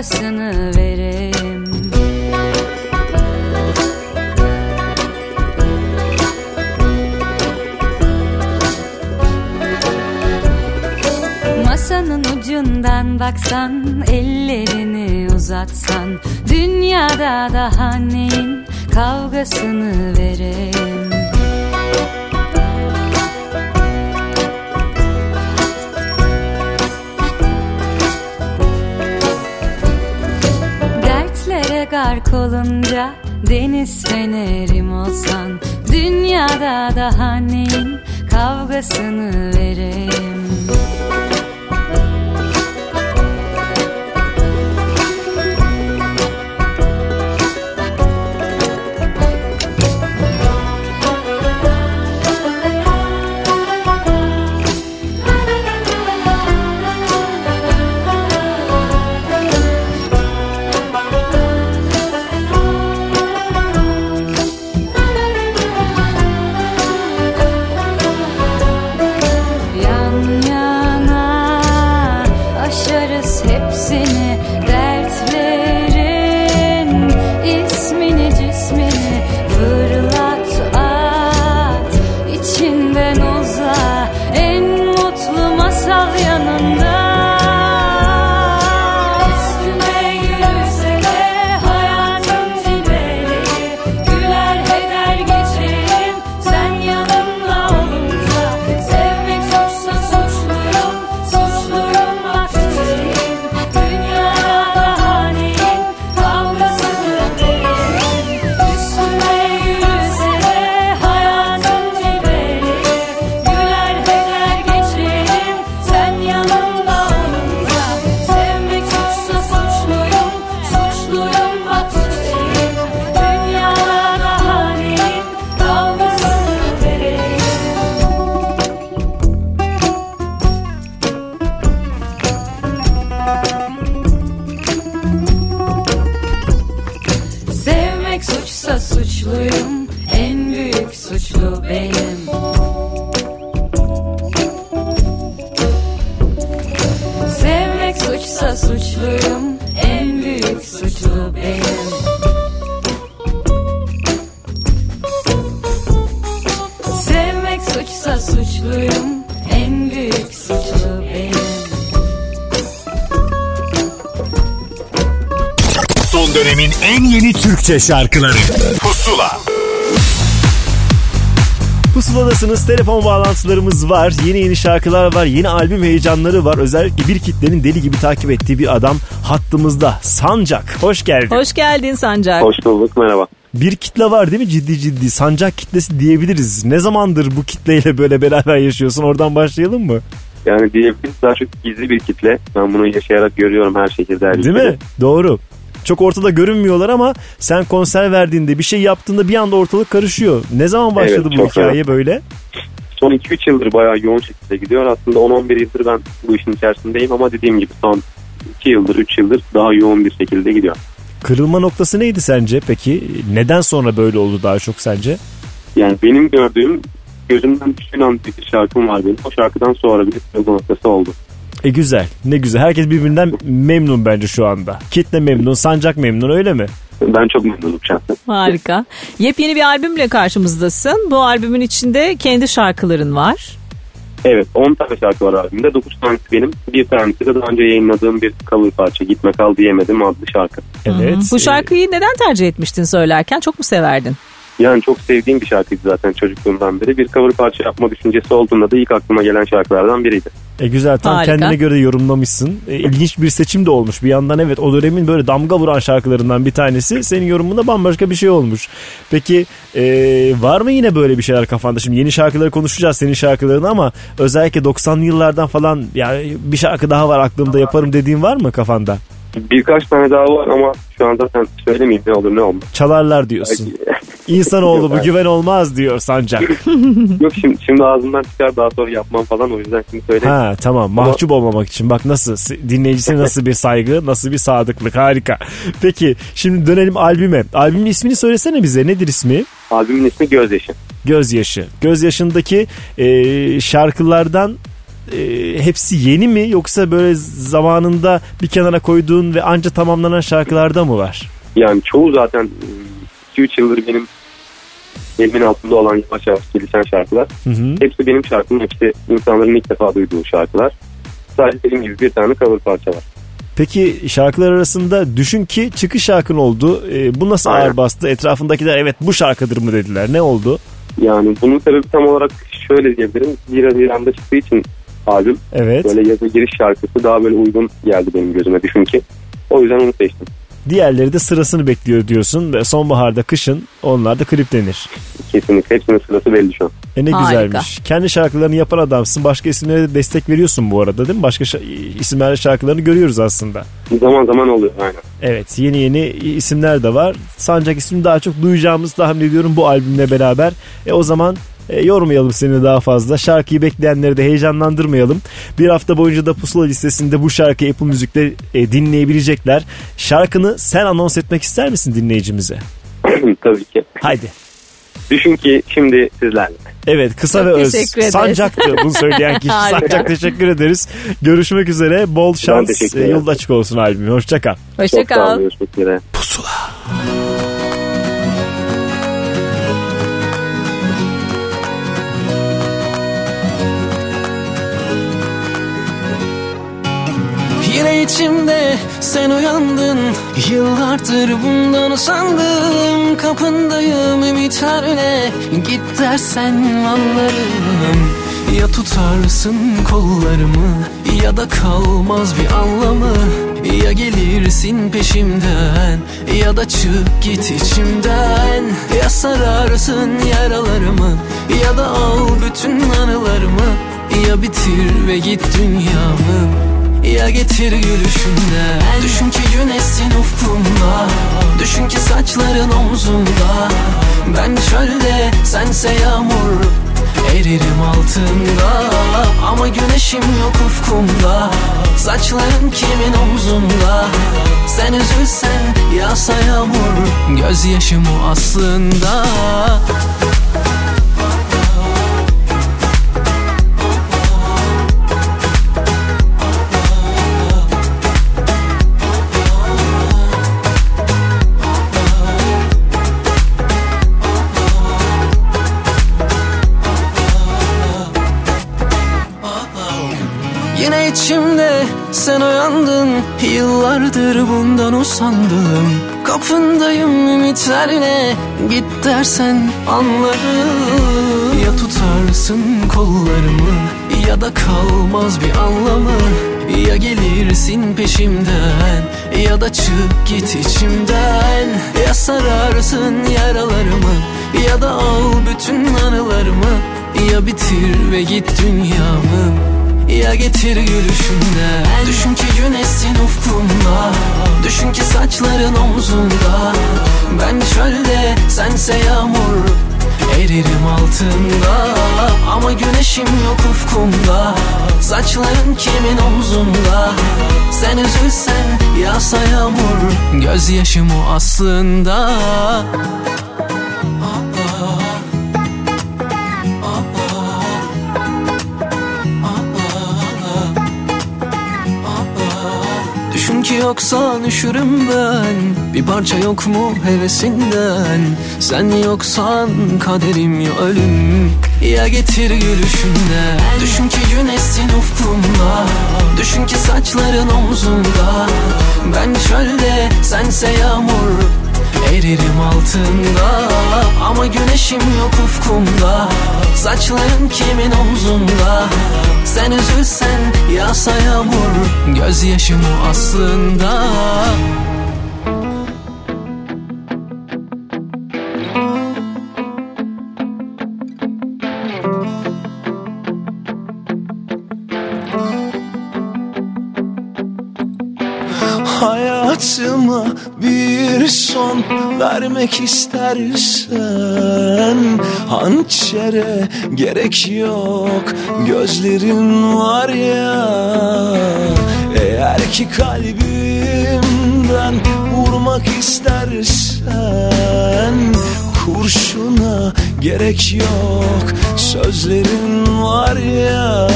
kavgasını Türkçe şarkıları Pusula Pusuladasınız. Telefon bağlantılarımız var. Yeni yeni şarkılar var. Yeni albüm heyecanları var. Özellikle bir kitlenin deli gibi takip ettiği bir adam hattımızda. Sancak. Hoş geldin. Hoş geldin Sancak. Hoş bulduk merhaba. Bir kitle var değil mi ciddi ciddi? Sancak kitlesi diyebiliriz. Ne zamandır bu kitleyle böyle beraber yaşıyorsun? Oradan başlayalım mı? Yani diyebiliriz daha çok gizli bir kitle. Ben bunu yaşayarak görüyorum her şekilde. Her Değil ülkede. mi? Doğru. Çok ortada görünmüyorlar ama sen konser verdiğinde bir şey yaptığında bir anda ortalık karışıyor. Ne zaman başladı Evet, bu hikaye fena. böyle? Son 2-3 yıldır bayağı yoğun şekilde gidiyor. Aslında 10-11 yıldır ben bu işin içerisindeyim ama dediğim gibi son 2 yıldır 3 yıldır daha yoğun bir şekilde gidiyor. Kırılma noktası neydi sence peki? Neden sonra böyle oldu daha çok sence? Yani benim gördüğüm gözümden düşen an bir şarkım var benim. O şarkıdan sonra bir kırılma noktası oldu. E güzel. Ne güzel. Herkes birbirinden memnun bence şu anda. Kitle memnun, sancak memnun öyle mi? Ben çok memnunum şahsen. Harika. Yepyeni bir albümle karşımızdasın. Bu albümün içinde kendi şarkıların var. Evet 10 tane şarkı var albümde. 9 tanesi benim. Bir tanesi de daha önce yayınladığım bir cover parça. Gitme kal diyemedim adlı şarkı. Evet. Bu şarkıyı neden tercih etmiştin söylerken? Çok mu severdin? Yani çok sevdiğim bir şarkıydı zaten çocukluğumdan beri. Bir cover parça yapma düşüncesi olduğunda da ilk aklıma gelen şarkılardan biriydi. E güzel tam Harika. kendine göre yorumlamışsın. E, ilginç bir seçim de olmuş. Bir yandan evet o dönemin böyle damga vuran şarkılarından bir tanesi. Senin yorumunda bambaşka bir şey olmuş. Peki e, var mı yine böyle bir şeyler kafanda? Şimdi yeni şarkıları konuşacağız senin şarkılarını ama özellikle 90'lı yıllardan falan yani bir şarkı daha var aklımda yaparım dediğin var mı kafanda? Birkaç tane daha var ama şu anda sen söylemeyeyim ne olur ne olmaz. Çalarlar diyorsun. İnsanoğlu bu güven olmaz diyor Sancak. Yok şimdi, şimdi ağzımdan çıkar daha sonra yapmam falan o yüzden şimdi söyleyeyim. Ha tamam mahcup olmamak için bak nasıl dinleyicisine nasıl bir saygı nasıl bir sadıklık harika. Peki şimdi dönelim albüme. Albümün ismini söylesene bize nedir ismi? Albümün ismi Gözyaşı. Gözyaşı. Gözyaşındaki e, şarkılardan e, hepsi yeni mi yoksa böyle zamanında bir kenara koyduğun ve anca tamamlanan şarkılarda mı var? Yani çoğu zaten 2-3 yıldır benim elimin altında olan yavaş yavaş gelişen şarkılar. Hı hı. Hepsi benim şarkım. Hepsi insanların ilk defa duyduğu şarkılar. Sadece benim gibi bir tane cover parça var. Peki şarkılar arasında düşün ki çıkış şarkın oldu. E, bu nasıl Aynen. ağır bastı? Etrafındakiler evet bu şarkıdır mı dediler. Ne oldu? Yani bunun sebebi tam olarak şöyle diyebilirim. 1 Haziran'da çıktığı için albüm Evet. böyle yaza giriş şarkısı daha böyle uygun geldi benim gözüme düşün ki. O yüzden onu seçtim. Diğerleri de sırasını bekliyor diyorsun. Ve sonbaharda kışın onlar da kliplenir. Kesinlikle hepsinin sırası belli şu an. E ne Harika. güzelmiş. Kendi şarkılarını yapan adamsın. Başka isimlere de destek veriyorsun bu arada değil mi? Başka şa- isimlerle şarkılarını görüyoruz aslında. Zaman zaman oluyor aynen. Evet yeni yeni isimler de var. Sancak ismini daha çok duyacağımız tahmin ediyorum bu albümle beraber. E o zaman e, yormayalım seni daha fazla. Şarkıyı bekleyenleri de heyecanlandırmayalım. Bir hafta boyunca da Pusula listesinde bu şarkıyı Apple Müzik'te e, dinleyebilecekler. Şarkını sen anons etmek ister misin dinleyicimize? Tabii ki. Haydi. Düşün ki şimdi sizlerle. Evet kısa Çok ve öz. Sancak'tı bunu söyleyen kişi. Sancak teşekkür ederiz. Görüşmek üzere. Bol şans. E. Yolda açık olsun albümü. Hoşça kal. Hoşça Çok Yine içimde sen uyandın. Yıllardır bundan sandım Kapındayım ümitlerle Git dersen anlarım. Ya tutarsın kollarımı Ya da kalmaz bir anlamı. Ya gelirsin peşimden Ya da çık git içimden. Ya sararsın yaralarımı Ya da al bütün anılarımı. Ya bitir ve git dünyamı ya getir gülüşünden Düşün ki güneşsin ufkumda Düşün ki saçların omzumda Ben çölde sense yağmur Eririm altında. Ama güneşim yok ufkumda. Saçların kimin omzunda? Sen üzülsen yağsa yağmur. Gözyaşım o aslında içimde sen uyandın Yıllardır bundan usandım. Kapındayım ümitlerle Git dersen anlarım. Ya tutarsın kollarımı Ya da kalmaz bir anlamı. Ya gelirsin peşimden Ya da çık git içimden. Ya sararsın yaralarımı Ya da al bütün anılarımı. Ya bitir ve git dünyamı ya getir gülüşünden Düşün ki güneşsin ufkumda Düşün ki saçların omzunda. Ben çölde sense yağmur Eririm altında. Ama güneşim yok ufkumda. Saçların kimin omzunda? Sen üzülsen yağsa yağmur. Gözyaşım o aslında Düşün ki yoksan üşürüm ben. Bir parça yok mu hevesinden? Sen yoksan kaderim ya ölüm. Ya getir gülüşünden Düşün ki güneşsin ufkumda Düşün ki saçların omzunda. Ben çölde sense yağmur Eririm altında ama güneşim yok ufkumda. Saçların kimin omzunda? Sen üzülsen yağsa yağmur Gözyaşım o aslında vermek istersen. Hançere gerek yok gözlerin var ya. Eğer ki kalbimden vurmak istersen Kurşuna gerek yok sözlerin var ya.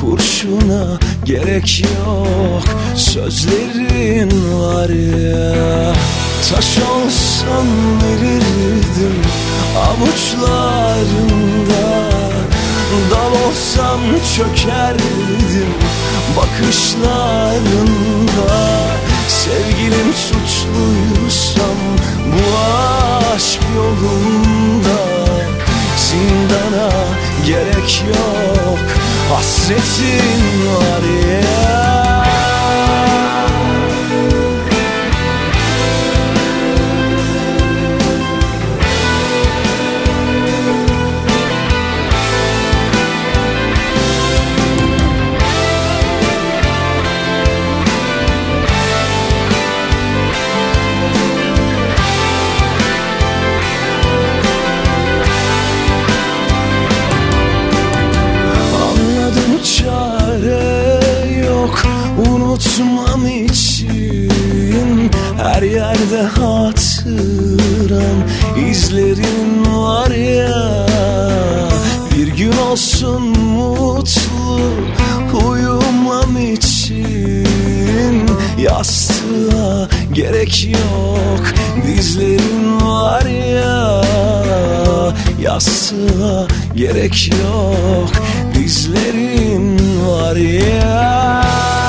Kurşuna gerek yok Sözlerin var ya Taş olsam verirdim avuçlarında. Dal olsam çökerdim bakışlarında. Sevgilim suçluysam bu aşk yolunda. Zindana gerek yok Hasretin var ya unutmam için Her yerde hatıran izlerin var ya. Bir gün olsun mutlu uyumam için Yastığa gerek yok. Dizlerin var ya Yastığa gerek yok dizlerin var ya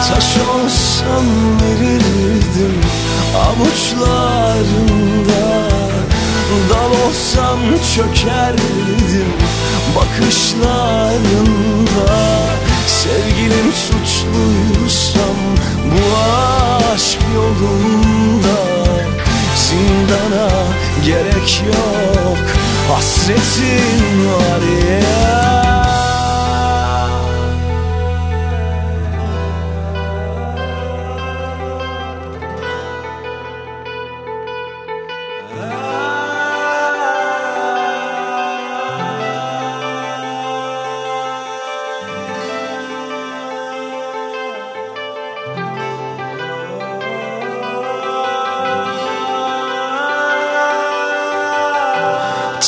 Taş olsam verirdim. Avuçlarında Dal olsam çökerdim. Bakışlarında Sevgilim suçluysam bu aşk yolunda Zindana gerek yok. Hasretin var ya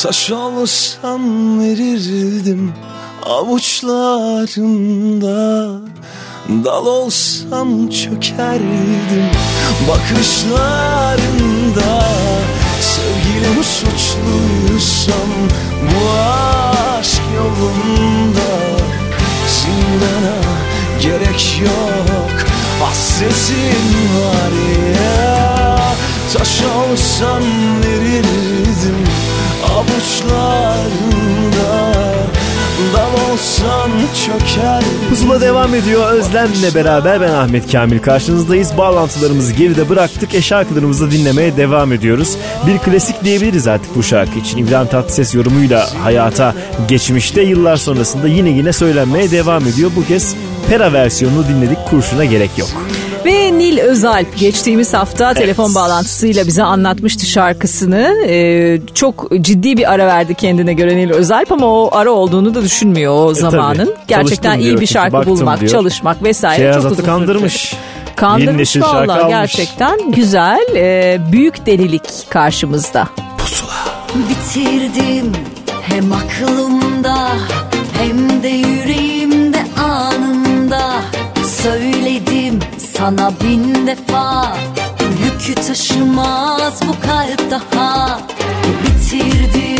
Taş olsam verirdim avuçlarında. Dal olsam çökerdim bakışlarında. Sevgilim suçluysam bu aşk yolunda. Zindana gerek yok hasretin var ya. Taş olsam verirdim avuçlarında Dal olsan çöker Pusula devam ediyor. Özlem'le beraber ben Ahmet Kamil karşınızdayız. Bağlantılarımızı geride bıraktık. E şarkılarımızı dinlemeye devam ediyoruz. Bir klasik diyebiliriz artık bu şarkı için. İbrahim Tatlıses yorumuyla hayata geçmişte yıllar sonrasında yine yine söylenmeye devam ediyor. Bu kez Pera versiyonunu dinledik. Kurşuna gerek yok. Ve Nil Özalp geçtiğimiz hafta telefon bağlantısıyla bize anlatmıştı şarkısını. Ee, çok ciddi bir ara verdi kendine göre Nil Özalp ama o ara olduğunu da düşünmüyor o zamanın. tabii. Gerçekten Çalıştım iyi diyor bir şarkı bulmak, diyor. çalışmak vesaire çok Şehrazat'ı uzun kandırmış. sürdü. Kandırmış valla gerçekten güzel. Ee, büyük delilik karşımızda. Bitirdim hem aklımda hem de yüreğimde anında Söyledim sana bin defa Yükü taşımaz bu kalp daha. Bitirdim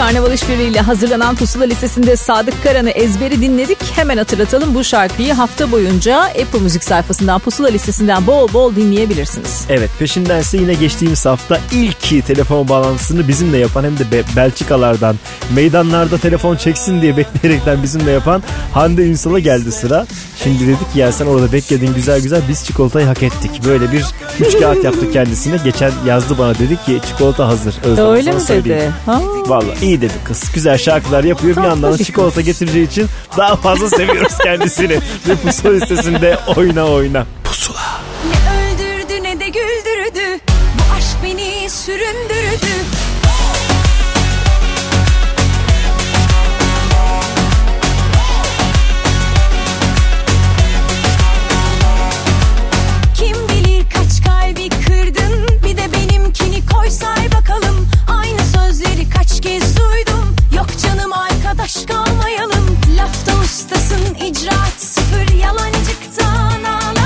Karnaval İşbirliği'yle hazırlanan Pusula listesinde Sadık Karan'ı ezberi dinledik. Hemen hatırlatalım bu şarkıyı hafta boyunca Apple Müzik sayfasından Pusula listesinden bol bol dinleyebilirsiniz. Evet peşindense yine geçtiğimiz hafta ilk telefon bağlantısını bizimle yapan hem de Be- Belçikalardan meydanlarda telefon çeksin diye bekleyerekten bizimle yapan Hande Ünsal'a geldi sıra. Şimdi dedik ya sen orada bekledin güzel güzel biz çikolatayı hak ettik. Böyle bir üç kağıt yaptık kendisine. Geçen yazdı bana dedi ki çikolata hazır. Özlem, Öyle mi söyleyeyim. dedi? Ha. Vallahi iyi dedi kız. Güzel şarkılar yapıyor. Bir yandan çikolata getireceği için daha fazla seviyoruz kendisini. Ve pusula listesinde oyna oyna. Pusula. Ne öldürdü ne de güldürdü. Bu aşk beni süründürdü. Kaç kez duydum yok canım arkadaş kalmayalım. Lafta ustasın icraat sıfır yalancıktan ağlar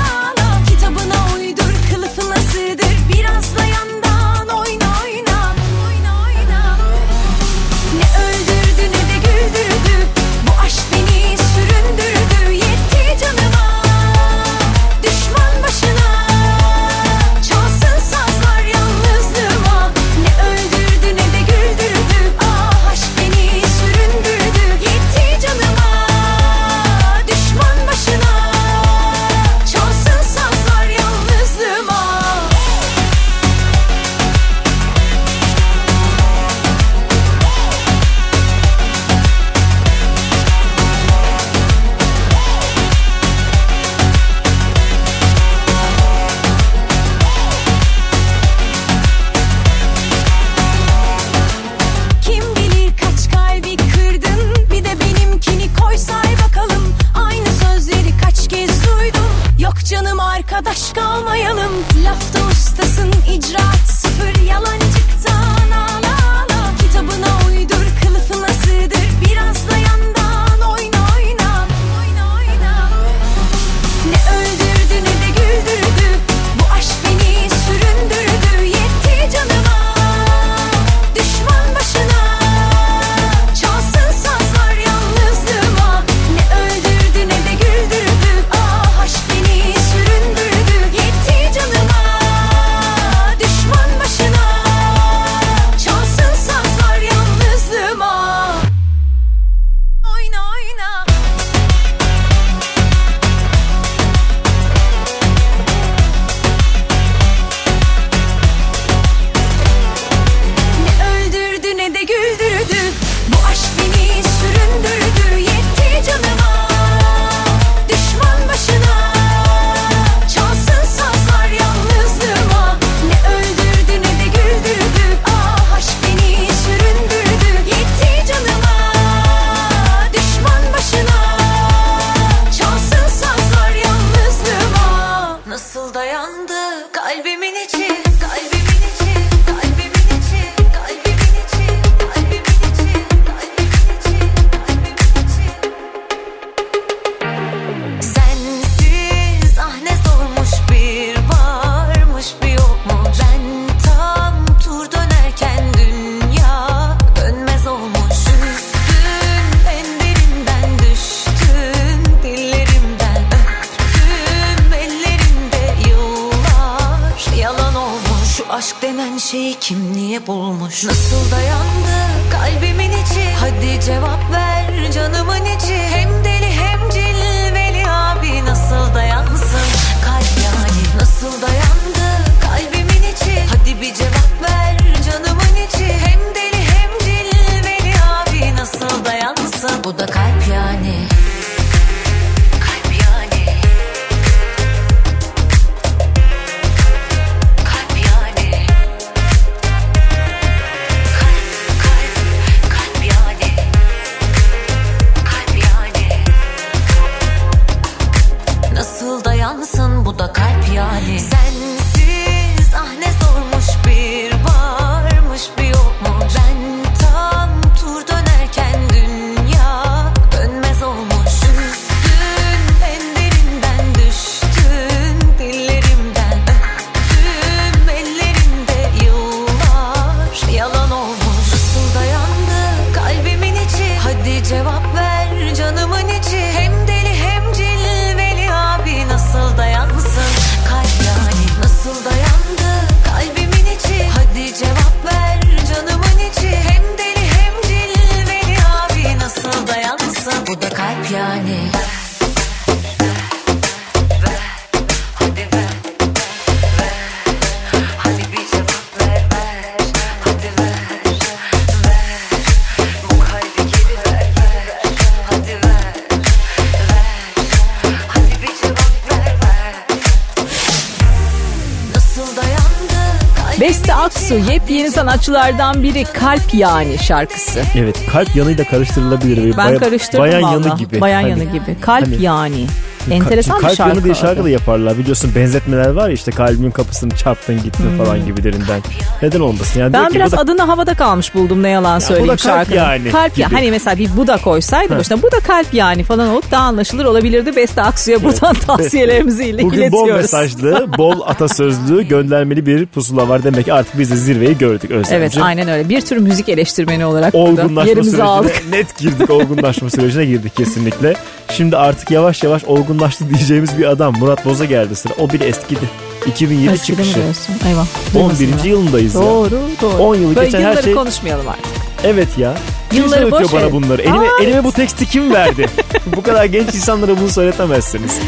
sanatçılardan biri Kalp Yani şarkısı. Evet kalp yanıyla karıştırılabilir. Böyle Ben baya- karıştırdım Bayan valla. yanı gibi. Bayan Hani- yanı gibi. Kalp hani- Yani. Enteresan bir kalp şarkı. yanı diye şarkı da yaparlar. Biliyorsun benzetmeler var ya işte kalbimin kapısını çarptın gittin Hmm. falan gibilerinden. Neden olmasın? Yani Ben biraz da- adını havada kalmış buldum ne yalan söyleyeyim bu da kalp şarkının. yani Kalp ya gibi. hani mesela bir bu da koysaydı başına bu da kalp yani falan olup daha anlaşılır olabilirdi. Beste Aksu'ya buradan tavsiyelerimizi ile Bugün bol iletiyoruz. mesajlı, bol atasözlü, göndermeli bir pusula var. Demek ki artık biz de zirveyi gördük Özlemciğim. Evet aynen öyle. Bir tür müzik eleştirmeni olarak Olgunlaşma yerimizi aldık. net girdik. Olgunlaşma sürecine girdik kesinlikle. Şimdi artık yavaş yavaş olgunlaştı diyeceğimiz bir adam. Murat Boz'a geldi sıra. O bile eskidi. 2007 Eskide çıkışı. Eyvah. 11. Duymasınlar. yılındayız ya. Doğru doğru. 10 yılı Böyle geçen her şey- konuşmayalım artık. Evet ya. Kim Yılları söyletiyor boş bana bunları? Elime, Aa, elime bu teksti kim verdi? bu kadar genç insanlara bunu söyletemezsiniz.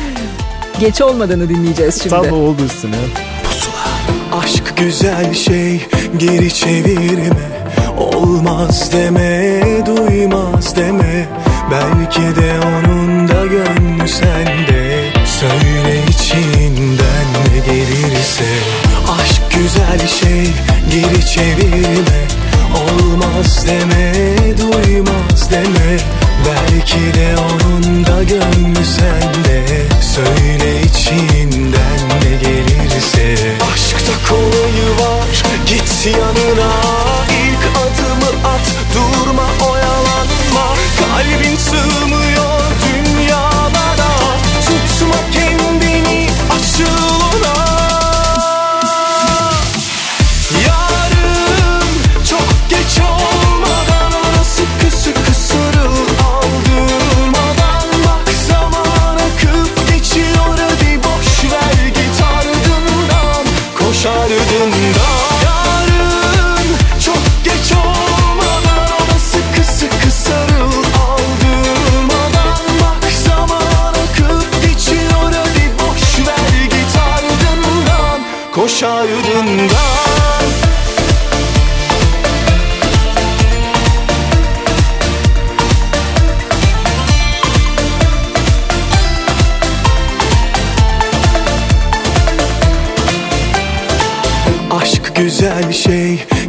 Geç olmadığını dinleyeceğiz şimdi. Tam oldu üstüne. Aşk güzel şey geri çevirme Olmaz deme duymaz deme Belki de onun da gönlü sende. Söyle içinden ne gelirse. Aşk güzel şey geri çevirme. Olmaz deme duymaz deme. Belki de onun da gönlü sende. Söyle içinden ne gelirse. Aşkta kolayı var git yanına. İlk adımı at Kalbin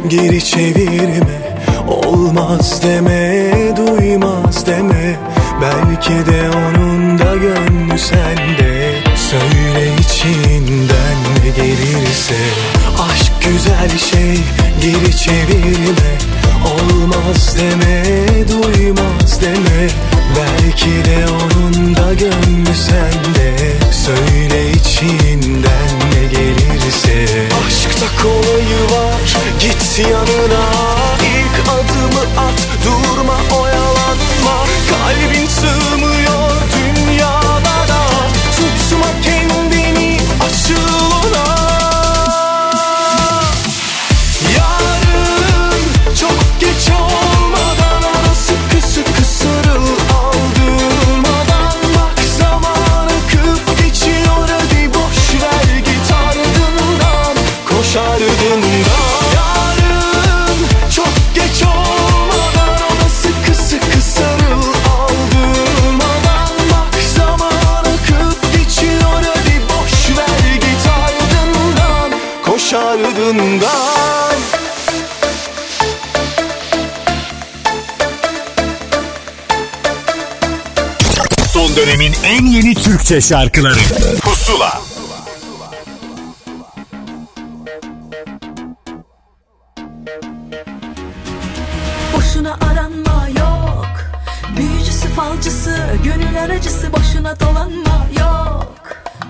geri çevirme. Olmaz deme duymaz deme. Belki de onun da gönlü sende. Söyle içinden ne gelirse. Aşk güzel şey geri çevirme. Olmaz deme duymaz deme. Belki de onun da gönlü sende. Söyle içinden yanına Türkçe şarkıları. Pusula. Boşuna aranma yok. Büyücüsü falcısı Gönül aracısı boşuna dolanma yok.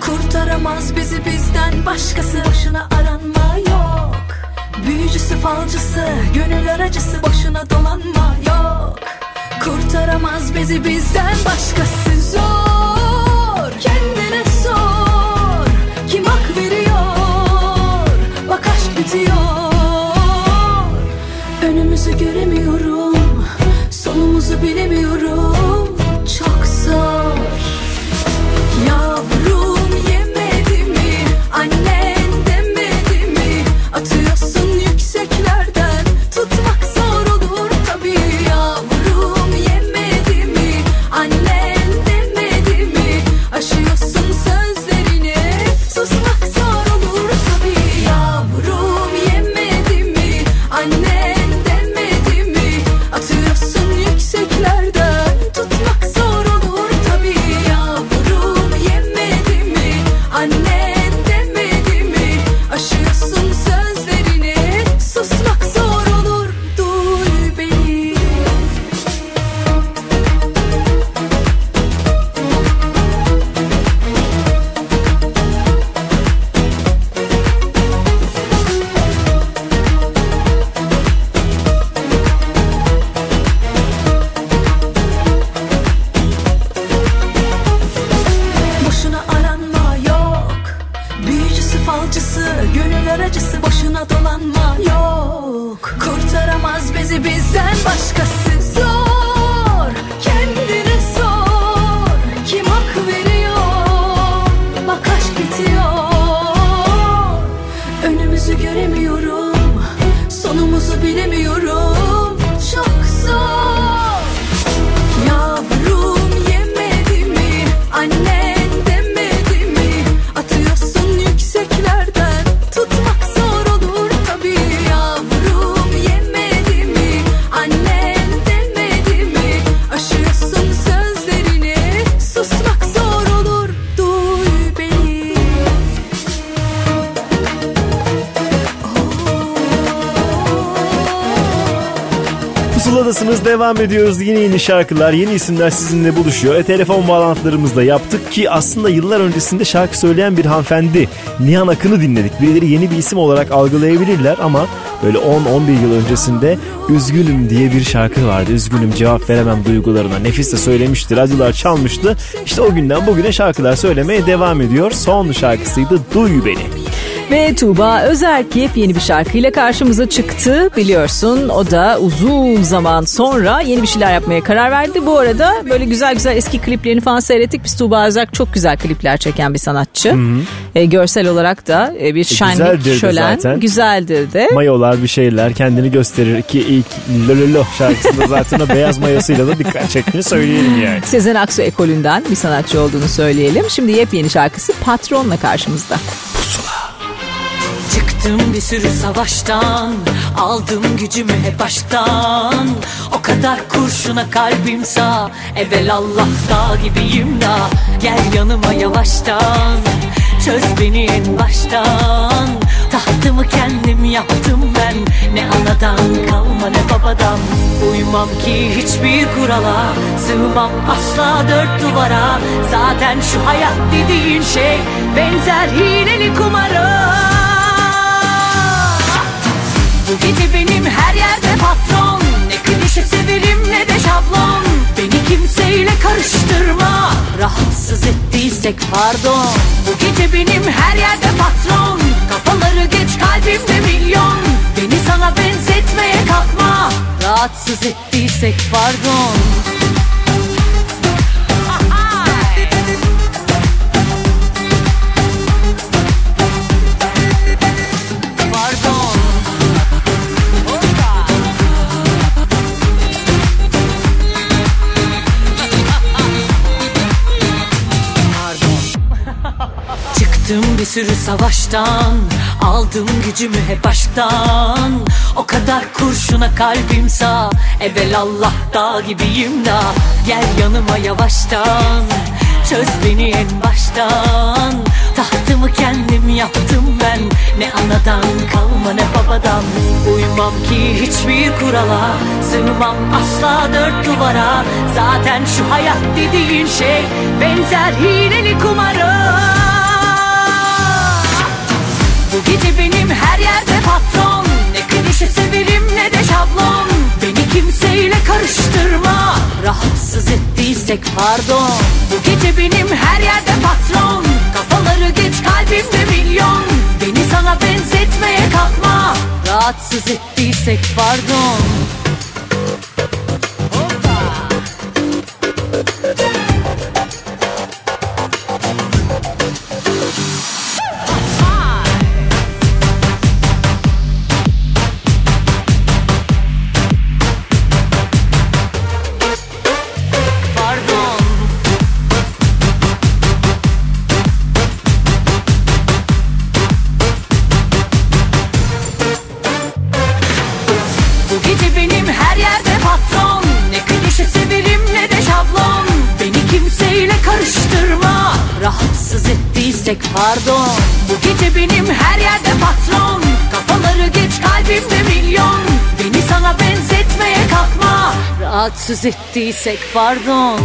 Kurtaramaz bizi bizden başkası Boşuna aranma yok. Büyücüsü falcısı Gönül aracısı boşuna dolanma yok. Kurtaramaz kurtaramaz bizi bizden başkası devam ediyoruz. Yeni yeni şarkılar, yeni isimler sizinle buluşuyor. E, telefon bağlantılarımızı da yaptık ki aslında yıllar öncesinde şarkı söyleyen bir hanımefendi Nihan Akın'ı dinledik. Birileri yeni bir isim olarak algılayabilirler ama böyle 10-11 yıl öncesinde Üzgünüm diye bir şarkı vardı. Üzgünüm cevap veremem duygularına. Nefis de söylemişti. Radyolar çalmıştı. İşte o günden bugüne şarkılar söylemeye devam ediyor. Son şarkısıydı Duy Beni. Ve Tuğba Özerk yepyeni bir şarkıyla karşımıza çıktı. Biliyorsun o da uzun zaman sonra yeni bir şeyler yapmaya karar verdi. Bu arada böyle güzel güzel eski kliplerini falan seyrettik. Biz Tuğba Özerk çok güzel klipler çeken bir sanatçı. E, görsel olarak da e, bir şenlik, güzeldir de şölen. zaten. Güzeldir de. Mayolar bir şeyler kendini gösterir ki ilk Lololo şarkısında zaten o beyaz mayosuyla da dikkat çektiğini söyleyelim yani. Sezen Aksu ekolünden bir sanatçı olduğunu söyleyelim. Şimdi yepyeni şarkısı Patron'la karşımızda. Çıktım bir sürü savaştan Aldım gücümü hep baştan. O kadar kurşuna kalbim sağ Evvel Allah dağ gibiyim da. Gel yanıma yavaştan Çöz beni en baştan. Tahtımı kendim yaptım ben Ne anadan kalma ne babadan. Uymam ki hiçbir kurala Sığmam asla dört duvara. Zaten şu hayat dediğin şey Benzer hileli kumara bu gece benim her yerde patron. Ne klişe severim ne de şablon. Beni kimseyle karıştırma. Rahatsız ettiysek pardon. Bu gece benim her yerde patron. Kafaları geç kalbimde milyon. Beni sana benzetmeye kalkma. Rahatsız ettiysek pardon bir sürü savaştan Aldım gücümü hep baştan O kadar kurşuna kalbim sağ Evvel Allah dağ gibiyim da. Gel yanıma yavaştan Çöz beni en baştan. Tahtımı kendim yaptım ben Ne anadan kalma ne babadan. Uymam ki hiçbir kurala Sığmam asla dört duvara. Zaten şu hayat dediğin şey Benzer hileli kumara Bu gece benim her yerde patron. Ne klişe severim ne de şablon. Beni kimseyle karıştırma. Rahatsız et hissettiysek pardon. Bu gece benim her yerde patron. Kafaları geç kalbimde milyon. Beni sana benzetmeye kalkma. Rahatsız ettiysek Pardon ettiysek pardon. Bu gece benim her yerde patron. Kafaları geç kalbimde milyon. Beni sana benzetmeye kalkma. Rahatsız ettiysek pardon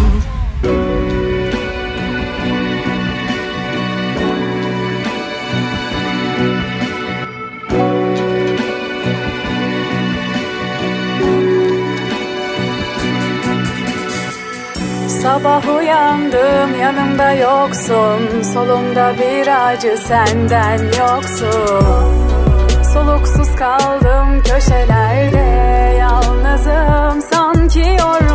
Sabah uyandım yanımda yoksun. Solumda bir acı senden yoksun. Soluksuz kaldım köşelerde. Yalnızım sanki yorgun.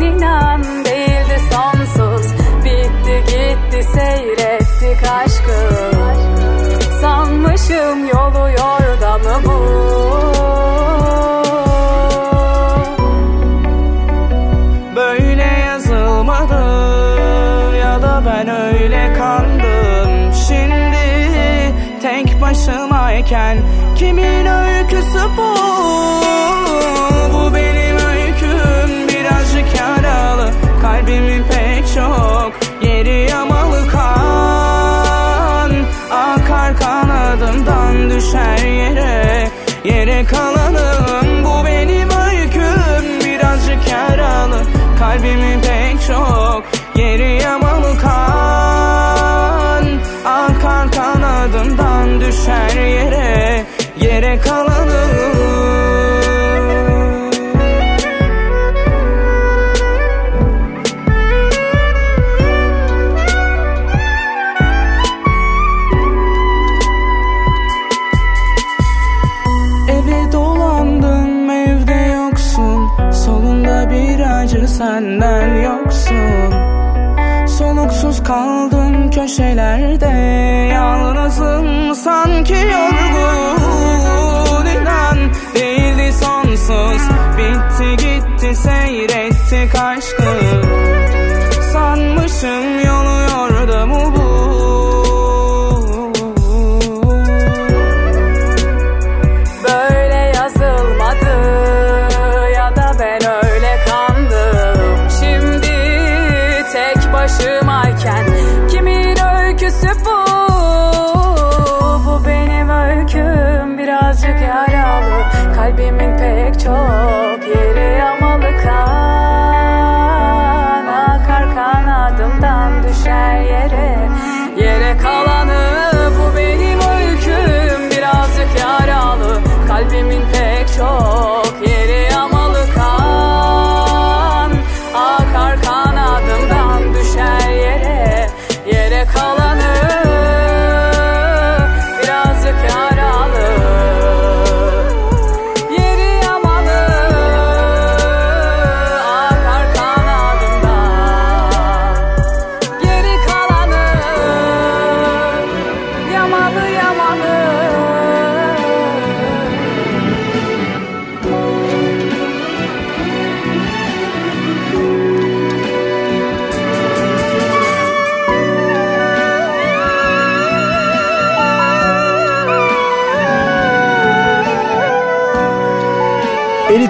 İnan değildi sonsuz. Bitti gitti seyrettik aşkı. Sanmışım yolu yordamı bu başımayken kimin öyküsü bu? Bu benim öyküm birazcık yaralı. Kalbimin pek çok yeri yamalı kan. Akar kanadımdan düşer yere Yere kalanım. Bu benim öyküm birazcık yaralı. Kalbimin pek çok yeri yamalı kan düşer yere Yere kalanım seyrettik aşkı. Sanmışım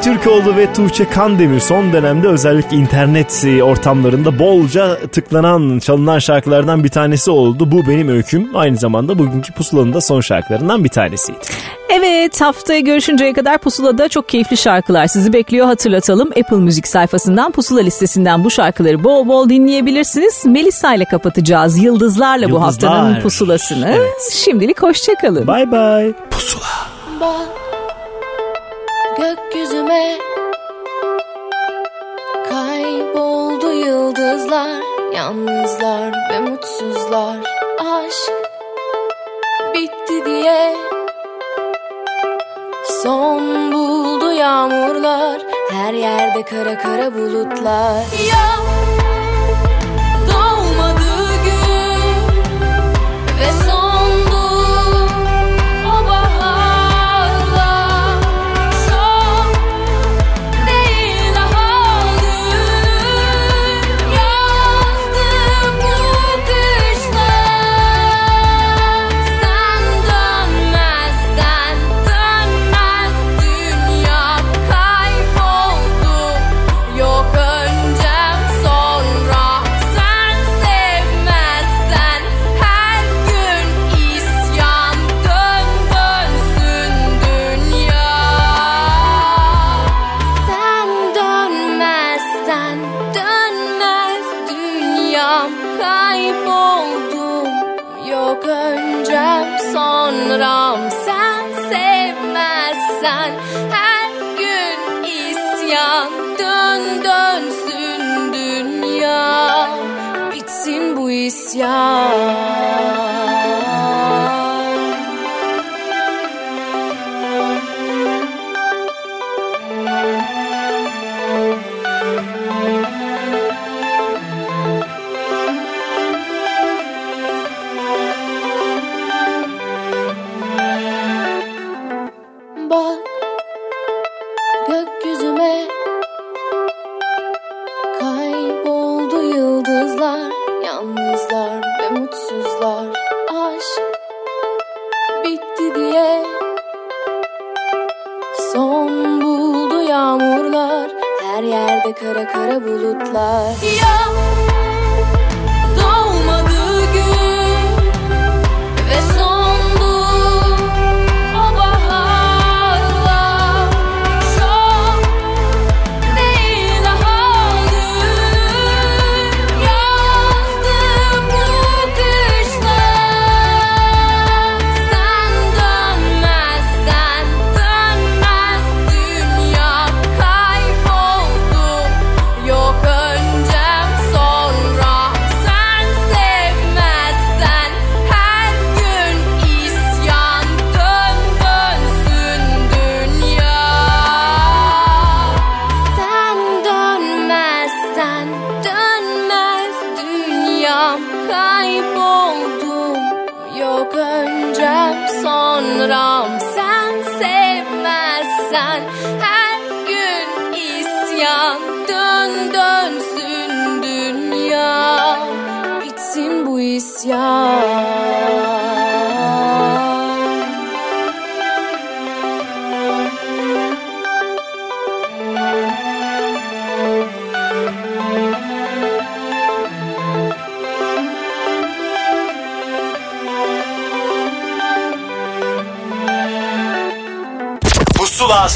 Türkoğlu ve Tuğçe Kandemir son dönemde özellikle internet ortamlarında bolca tıklanan, çalınan şarkılardan bir tanesi oldu. Bu benim öyküm. Aynı zamanda bugünkü pusulanın da son şarkılarından bir tanesiydi. Evet haftaya görüşünceye kadar Pusula'da çok keyifli şarkılar sizi bekliyor hatırlatalım. Apple Müzik sayfasından Pusula listesinden bu şarkıları bol bol dinleyebilirsiniz. Melisa ile kapatacağız yıldızlarla bu Yıldızlar. haftanın pusulasını. Şimdilik hoşçakalın. Bye gökyüzüme Kayboldu yıldızlar Yalnızlar ve mutsuzlar. Aşk bitti diye Son buldu yağmurlar. Her yerde kara kara bulutlar. Yok